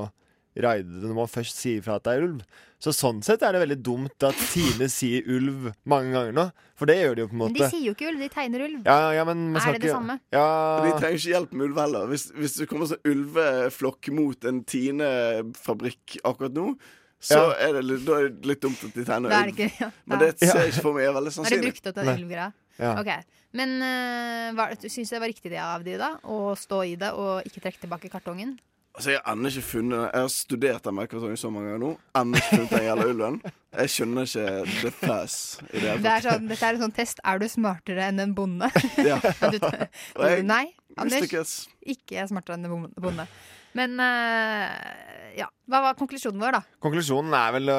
raide det når man først sier fra at det er ulv. Så sånn sett er det veldig dumt at Tine sier ulv mange ganger nå. For det gjør de jo på en måte. Men de sier jo ikke ulv, de tegner ulv. ja, ja, men man Er skal det det ikke- samme? Ja, De trenger ikke hjelp med ulv heller. Hvis, hvis du kommer som ulveflokk mot en Tine-fabrikk akkurat nå, så Ja. er det litt, da er det litt dumt at de tegner er det ulv. ikke, ja. Men det ser jeg ikke for meg er veldig Har de sannsynlig. brukt opp den ulvgreia? Ja. Okay. Men uh, syns du syns det var riktig det av de da? Å stå i det og ikke trekke tilbake kartongen? Altså, Jeg har ikke funnet Jeg har studert den melkekartongen så mange ganger nå. Ennå ikke funnet den gjelder ulven. Jeg skjønner ikke the pass. i det Det er sånn, dette er en sånn test. Er du smartere enn en bonde? Ja. du, du, nei, Anders. Ikke er smartere enn en bonde. Men uh, ja. Hva var konklusjonen vår, da? Konklusjonen er vel å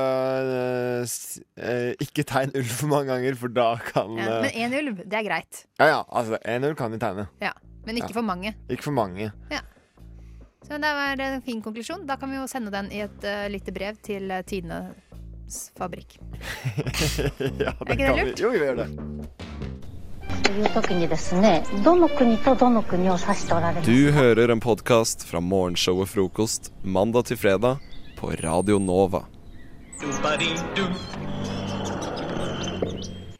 ikke tegne ulv for mange ganger, for da kan Ja, eh, men én ulv, det er greit. Ja, ja, altså, en ulv kan vi tegne. Ja. Men ikke Ja. for mange. Ikke for mange. Så det var en fin konklusjon. Da kan vi jo sende den i et uh, lite brev til uh, Tidenes fabrikk. ja, er ikke det lurt? Vi. Jo, vi gjør det. Du hører en podkast fra morgenshow og frokost mandag til fredag på Radio Nova.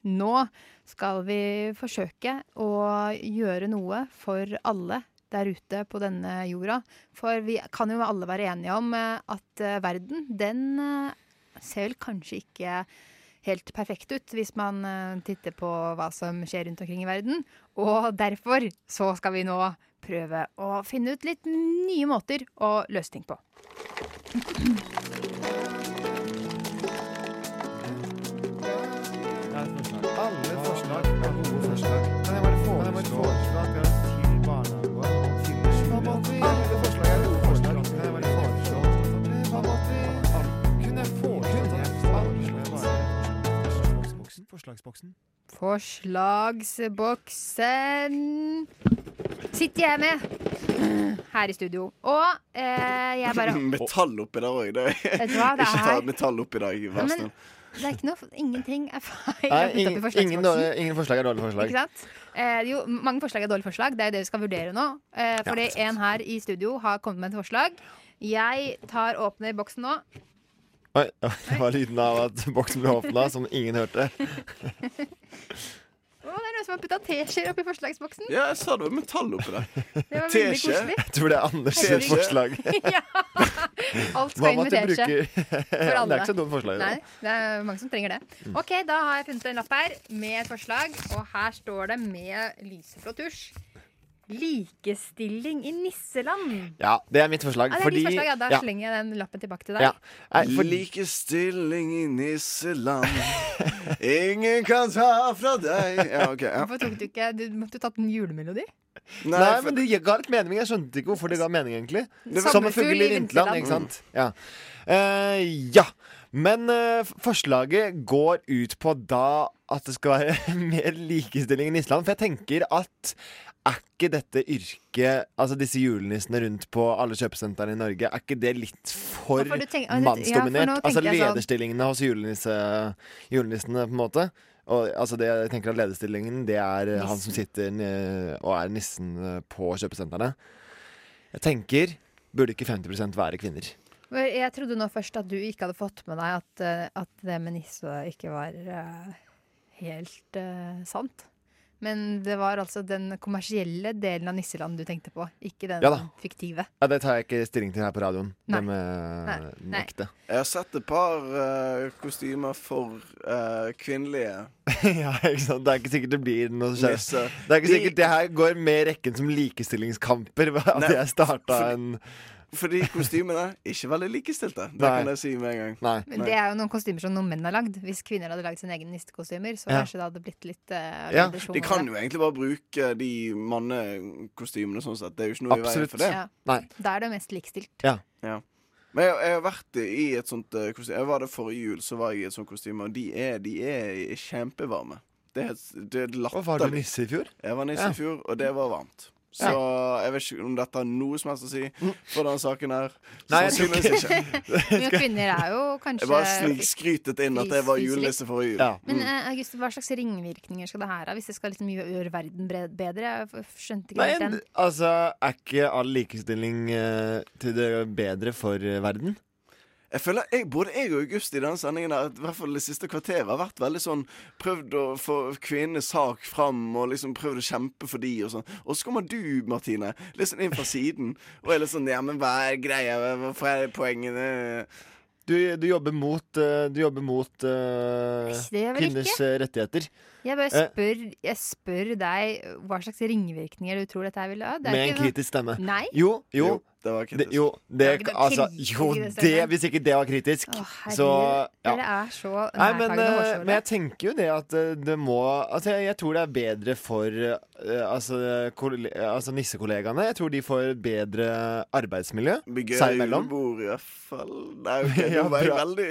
Nå skal vi forsøke å gjøre noe for alle der ute på denne jorda. For vi kan jo alle være enige om eh, at eh, verden, den eh, ser vel kanskje ikke helt perfekt ut hvis man titter på hva som skjer rundt omkring i verden. Og derfor så skal vi nå prøve å finne ut litt nye måter å løse ting på. Alle forslag. Forslagsboksen? Forslagsboksen sitter jeg med her i studio. Og eh, jeg bare Metall oppi der òg. Vet du hva, det Ikke ta metall oppi dag, Ja, Vær men snill. det er ikke noe Ingenting er feil. Nei, ingen, ingen, ingen forslag er dårlige forslag. Ikke sant? Eh, jo, mange forslag er dårlige forslag. Det er jo det vi skal vurdere nå. Eh, fordi en her i studio har kommet med et forslag. Jeg tar åpner boksen nå. Oi, det var lyden av at boksen ble åpna, som ingen hørte. Å, det er noen som har putta teskjeer oppi forslagsboksen. Ja, jeg sa det var metall oppi der. Det var veldig koselig. Jeg tror det er Anders sitt Herregud. forslag. ja. Alt Hva skal inn med med at du teskje. bruker For alle. Det er ikke så dumt forslag. Nei, det er mange som trenger det. Ok, da har jeg funnet en lapp her med et forslag. Og her står det med lyseblå tusj. Likestilling i nisseland. Ja, det er mitt forslag. Ja, det er fordi ditt forslag, ja. Da ja. slenger jeg den lappen tilbake til deg. Ja. Nei, for, Likestilling i nisseland. Ingen kan ta fra deg Ja, okay, Ja. Hvorfor tok du ikke Du måtte jo tatt en julemelodi. Nei, men det ga litt mening. Jeg skjønte ikke hvorfor det ga mening, egentlig. Det Som en fugl i vinterland, ikke sant? Ja. Uh, ja. Men uh, forslaget går ut på da at det skal være mer likestilling i Nisseland. For jeg tenker at er ikke dette yrket, altså disse julenissene rundt på alle kjøpesentrene i Norge, er ikke det litt for for du mannsdominert? ja, for altså sånn- lederstillingene hos julenisse, julenissene, på en måte. Og, altså det, jeg tenker at Lederstillingen det er nissen. han som sitter eh, og er nissen eh, på kjøpesentrene. Jeg tenker Burde ikke 50 være kvinner? Jeg trodde nå først at du ikke hadde fått med deg at, eh, at det med nisse ikke var eh, helt uh, sant. Men det var altså den kommersielle delen av Nisseland du tenkte på, ikke den Ja da. fiktive. Ja, Det tar jeg ikke stilling til her på radioen. Nei. Det med Nei. Nei. ekte. Jeg har sett et par uh, kostymer for uh, kvinnelige ja, ikke sant? Det er ikke sikkert det blir noe skje- nisser. Det er ikke De- sikkert det her går med rekken som likestillingskamper. At Nei, jeg starta en Fordi kostymene er ikke veldig likestilte. Det Nei. kan jeg si med en gang. Nei. Men det er jo noen kostymer som noen menn har lagd. Hvis kvinner hadde lagd sine egne nistekostymer, så Ja. kanskje det hadde blitt litt uh, Ja, De kan jo egentlig bare bruke de mannekostymene sånn sett. Det er jo ikke noe i veien for det. Ja. Da er det mest likestilt. Ja. Ja. Men jeg, jeg har vært i et sånt uh, kostyme. Jeg var der forrige jul, så var jeg i et sånt kostyme, og de er, de er kjempevarme. Det er, det er latterlig. var du nisse i fjor? Jeg var nisse Ja. i fjor, og det var varmt. Så jeg vet ikke om dette har noe som helst å si for denne saken her. Nei, Sannsynligvis ikke. Men kvinner er jo kanskje Jeg bare snikskrytet inn at jeg var julenisse forrige jul. Men Mm. eh, August, hva slags ringvirkninger skal det her ha? Hvis det skal liksom gjøre verden bedre? Jeg skjønte ikke Nei, den. altså, er ikke all likestilling uh, til det bedre for eh, verden? Jeg føler jeg, Både jeg og August i denne sendingen her, i hvert fall det siste kvarteret har vært veldig sånn Prøvd å få kvinnenes sak fram og liksom prøvd å kjempe for de og sånn. Og så kommer du, Martine, litt sånn inn fra siden og er litt sånn Ja, men hva er greia? Hvorfor er poengene Du, du jobber mot, eh, du jobber mot det vel kvinners ikke. eh, rettigheter. Jeg bare spør, jeg spør deg hva slags ringvirkninger du tror dette vil ha. Det er med ikke en sånn- kritisk stemme. Nei. Jo, jo. Jo, det var kritisk. Det, jo, det, altså, jo, det hvis ikke det var kritisk, Å, så ja. Dere er så Nei, men, nærtagende eh, hårsåre. men jeg tenker jo det at eh, det må Altså, jeg, jeg tror det er bedre for eh, altså, kolle- altså nissekollegaene. Jeg tror de får bedre arbeidsmiljø Bygge seg imellom. julebord, i hvert fall. Nei, okay, Ja, veldig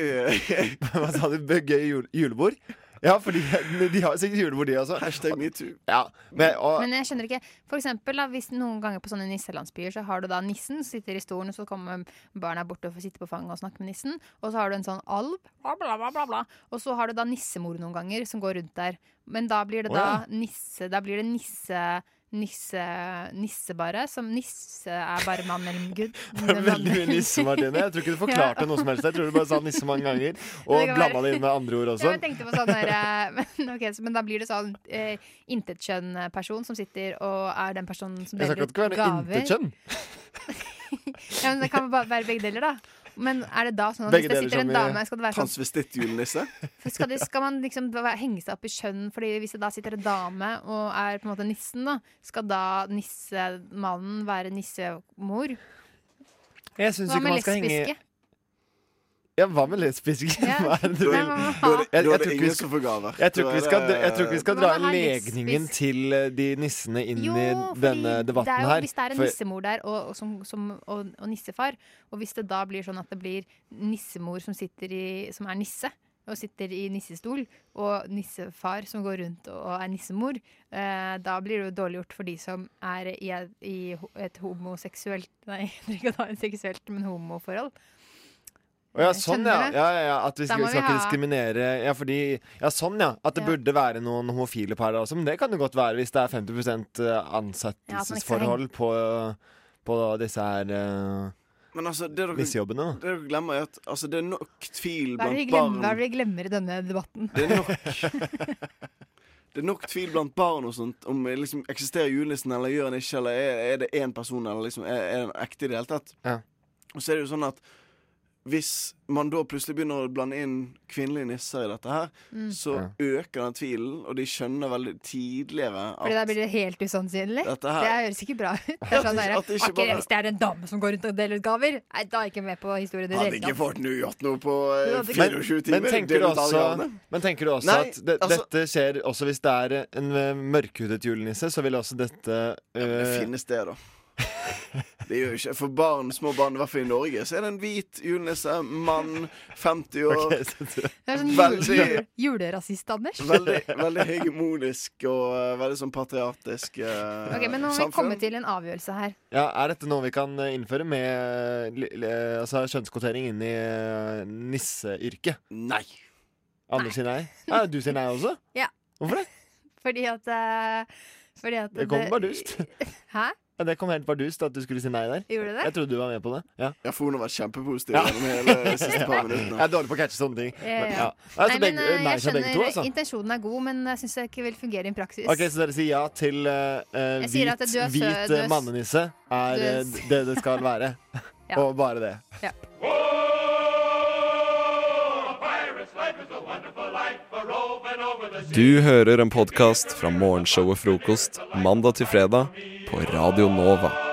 Hva sa du? Bygge julebord? Ja, for de, de har sikkert julebord, de også. Hashtag metoo. Ja, men, og, Men jeg skjønner ikke For eksempel da, hvis noen ganger på sånne nisselandsbyer Så har du da nissen, sitter i stolen Og så kommer barna bort og får sitte på fanget og snakke med nissen Og så har du en sånn alv bla, bla, bla. Og så har du da nissemor noen ganger Som går rundt der Men da blir det da ja. nisse Da blir det nisse Nisse, nisse bare Som nisse er bare mann eller gud Veldig mye nisse, Martine. Jeg tror ikke du forklarte noe som helst. Jeg tror du bare sa nisse mange ganger. Og blanda det inn med andre ord også. Ja, jeg tenkte på sånn der, eh, men, okay, så, men da blir det sånn eh, intetkjønn-person som sitter og er den personen som Jeg sa deler ikke at det kan være gaver. intetkjønn. Ja, men det kan bare være begge deler, da. Men er det da sånn at Begge hvis det sitter en dame, skal det være sånn Transvestitt-julenisse? skal, det, skal man liksom henge seg opp i kjønn? Fordi hvis det da sitter en dame og er på en måte nissen, da, skal da nissemannen være nissemor? Jeg syns ikke man skal henge? Ja, hva med lesbiske? Ja. Hva er det du vil? Jeg- jeg tror ikke vi skal-. Jeg tror ikke vi skal, ikke vi dra legningen til eh, de nissene inn Jo, i denne debatten er jo, her. Hvis det er en nissemor der og, og, som, som, og, og nissefar, og hvis det da blir sånn at det blir nissemor som, i, som er nisse, og sitter i nissestol, og nissefar som går rundt og er nissemor, eh, da blir det jo dårlig gjort for de som er i, et- i et homoseksuelt Nei, ikke da en seksuelt, men homoforhold. Ja, sånn ja. Ja, ja, ja. At vi skal, vi skal vi ikke diskriminere Ja, fordi Ja, sånn ja. At det Ja. burde være noen homofile par også. Men det kan det godt være hvis det er 50 Ja, at man ikke skal ansettelsesforhold på, på disse her uh, Men altså, det dere, det dere glemmer, er at altså, det er nok tvil blant vi glemmer, hva er det vi glemmer i denne debatten? Det er nok Det er nok tvil blant barn og sånt om eh, liksom, eksisterer julenissen eller gjør han ikke, eller er, er det én person, eller liksom, er, er den ekte i det hele tatt. Ja. Og så er det jo sånn at hvis man da plutselig begynner å blande inn kvinnelige nisser i dette her, Mm. så øker den tvilen, og de skjønner veldig tidligere Fordi da blir det helt usannsynlig. Dette her- Det høres ikke bra ut. Det sånn der, At det ikke bare- Hvis det er en dame som går rundt og deler ut gaver, nei, da er jeg ikke med på historien. Hadde ikke fått noe gjort noe på eh, Du hadde ikke- 24 Men, timer. men, tenker du også, men tenker du også Nei, at det, altså- dette skjer også hvis det er en eh, mørkhudet julenisse, så vil også dette Det eh, finnes det, da. Det gjør jo ikke For barn, små barn, i hvert fall i Norge, så er det en hvit julenisse, mann, 50 år. okay, så Det er sånn Veldig- jule, julerasist, Anders. Veldig, veldig hegemonisk og uh, veldig sånn patriartisk uh, Ok, Men nå må vi komme til en avgjørelse her. Ja, Er dette noe vi kan eh, innføre med li- li- altså, kjønnskvotering inn i uh, nisseyrket? Nei. Anders sier nei? Ja, du sier nei også? Ja. Hvorfor det? Fordi at uh, Fordi at Det kommer bardust. Hæ? Ja, Det kom helt bardust at du skulle si nei der. Gjorde det? Jeg trodde du var med på det. Ja, Ja, for hun har vært kjempepositiv gjennom hele de siste par minuttene. Jeg er dårlig på å catche sånne ting. Ja, Men, ja. ja. Nei, men begge, nei jeg skjønner to, altså. intensjonen er god, men jeg syns det ikke vil fungere i praksis. Ok, Så dere sier ja til uh, eh, at hvit, sø- hvit er eh, mannenisse er s- det det skal være. Ja. Og bare det. Ja. Du hører en podkast fra morgenshowet Frokost mandag til fredag på Radio Nova.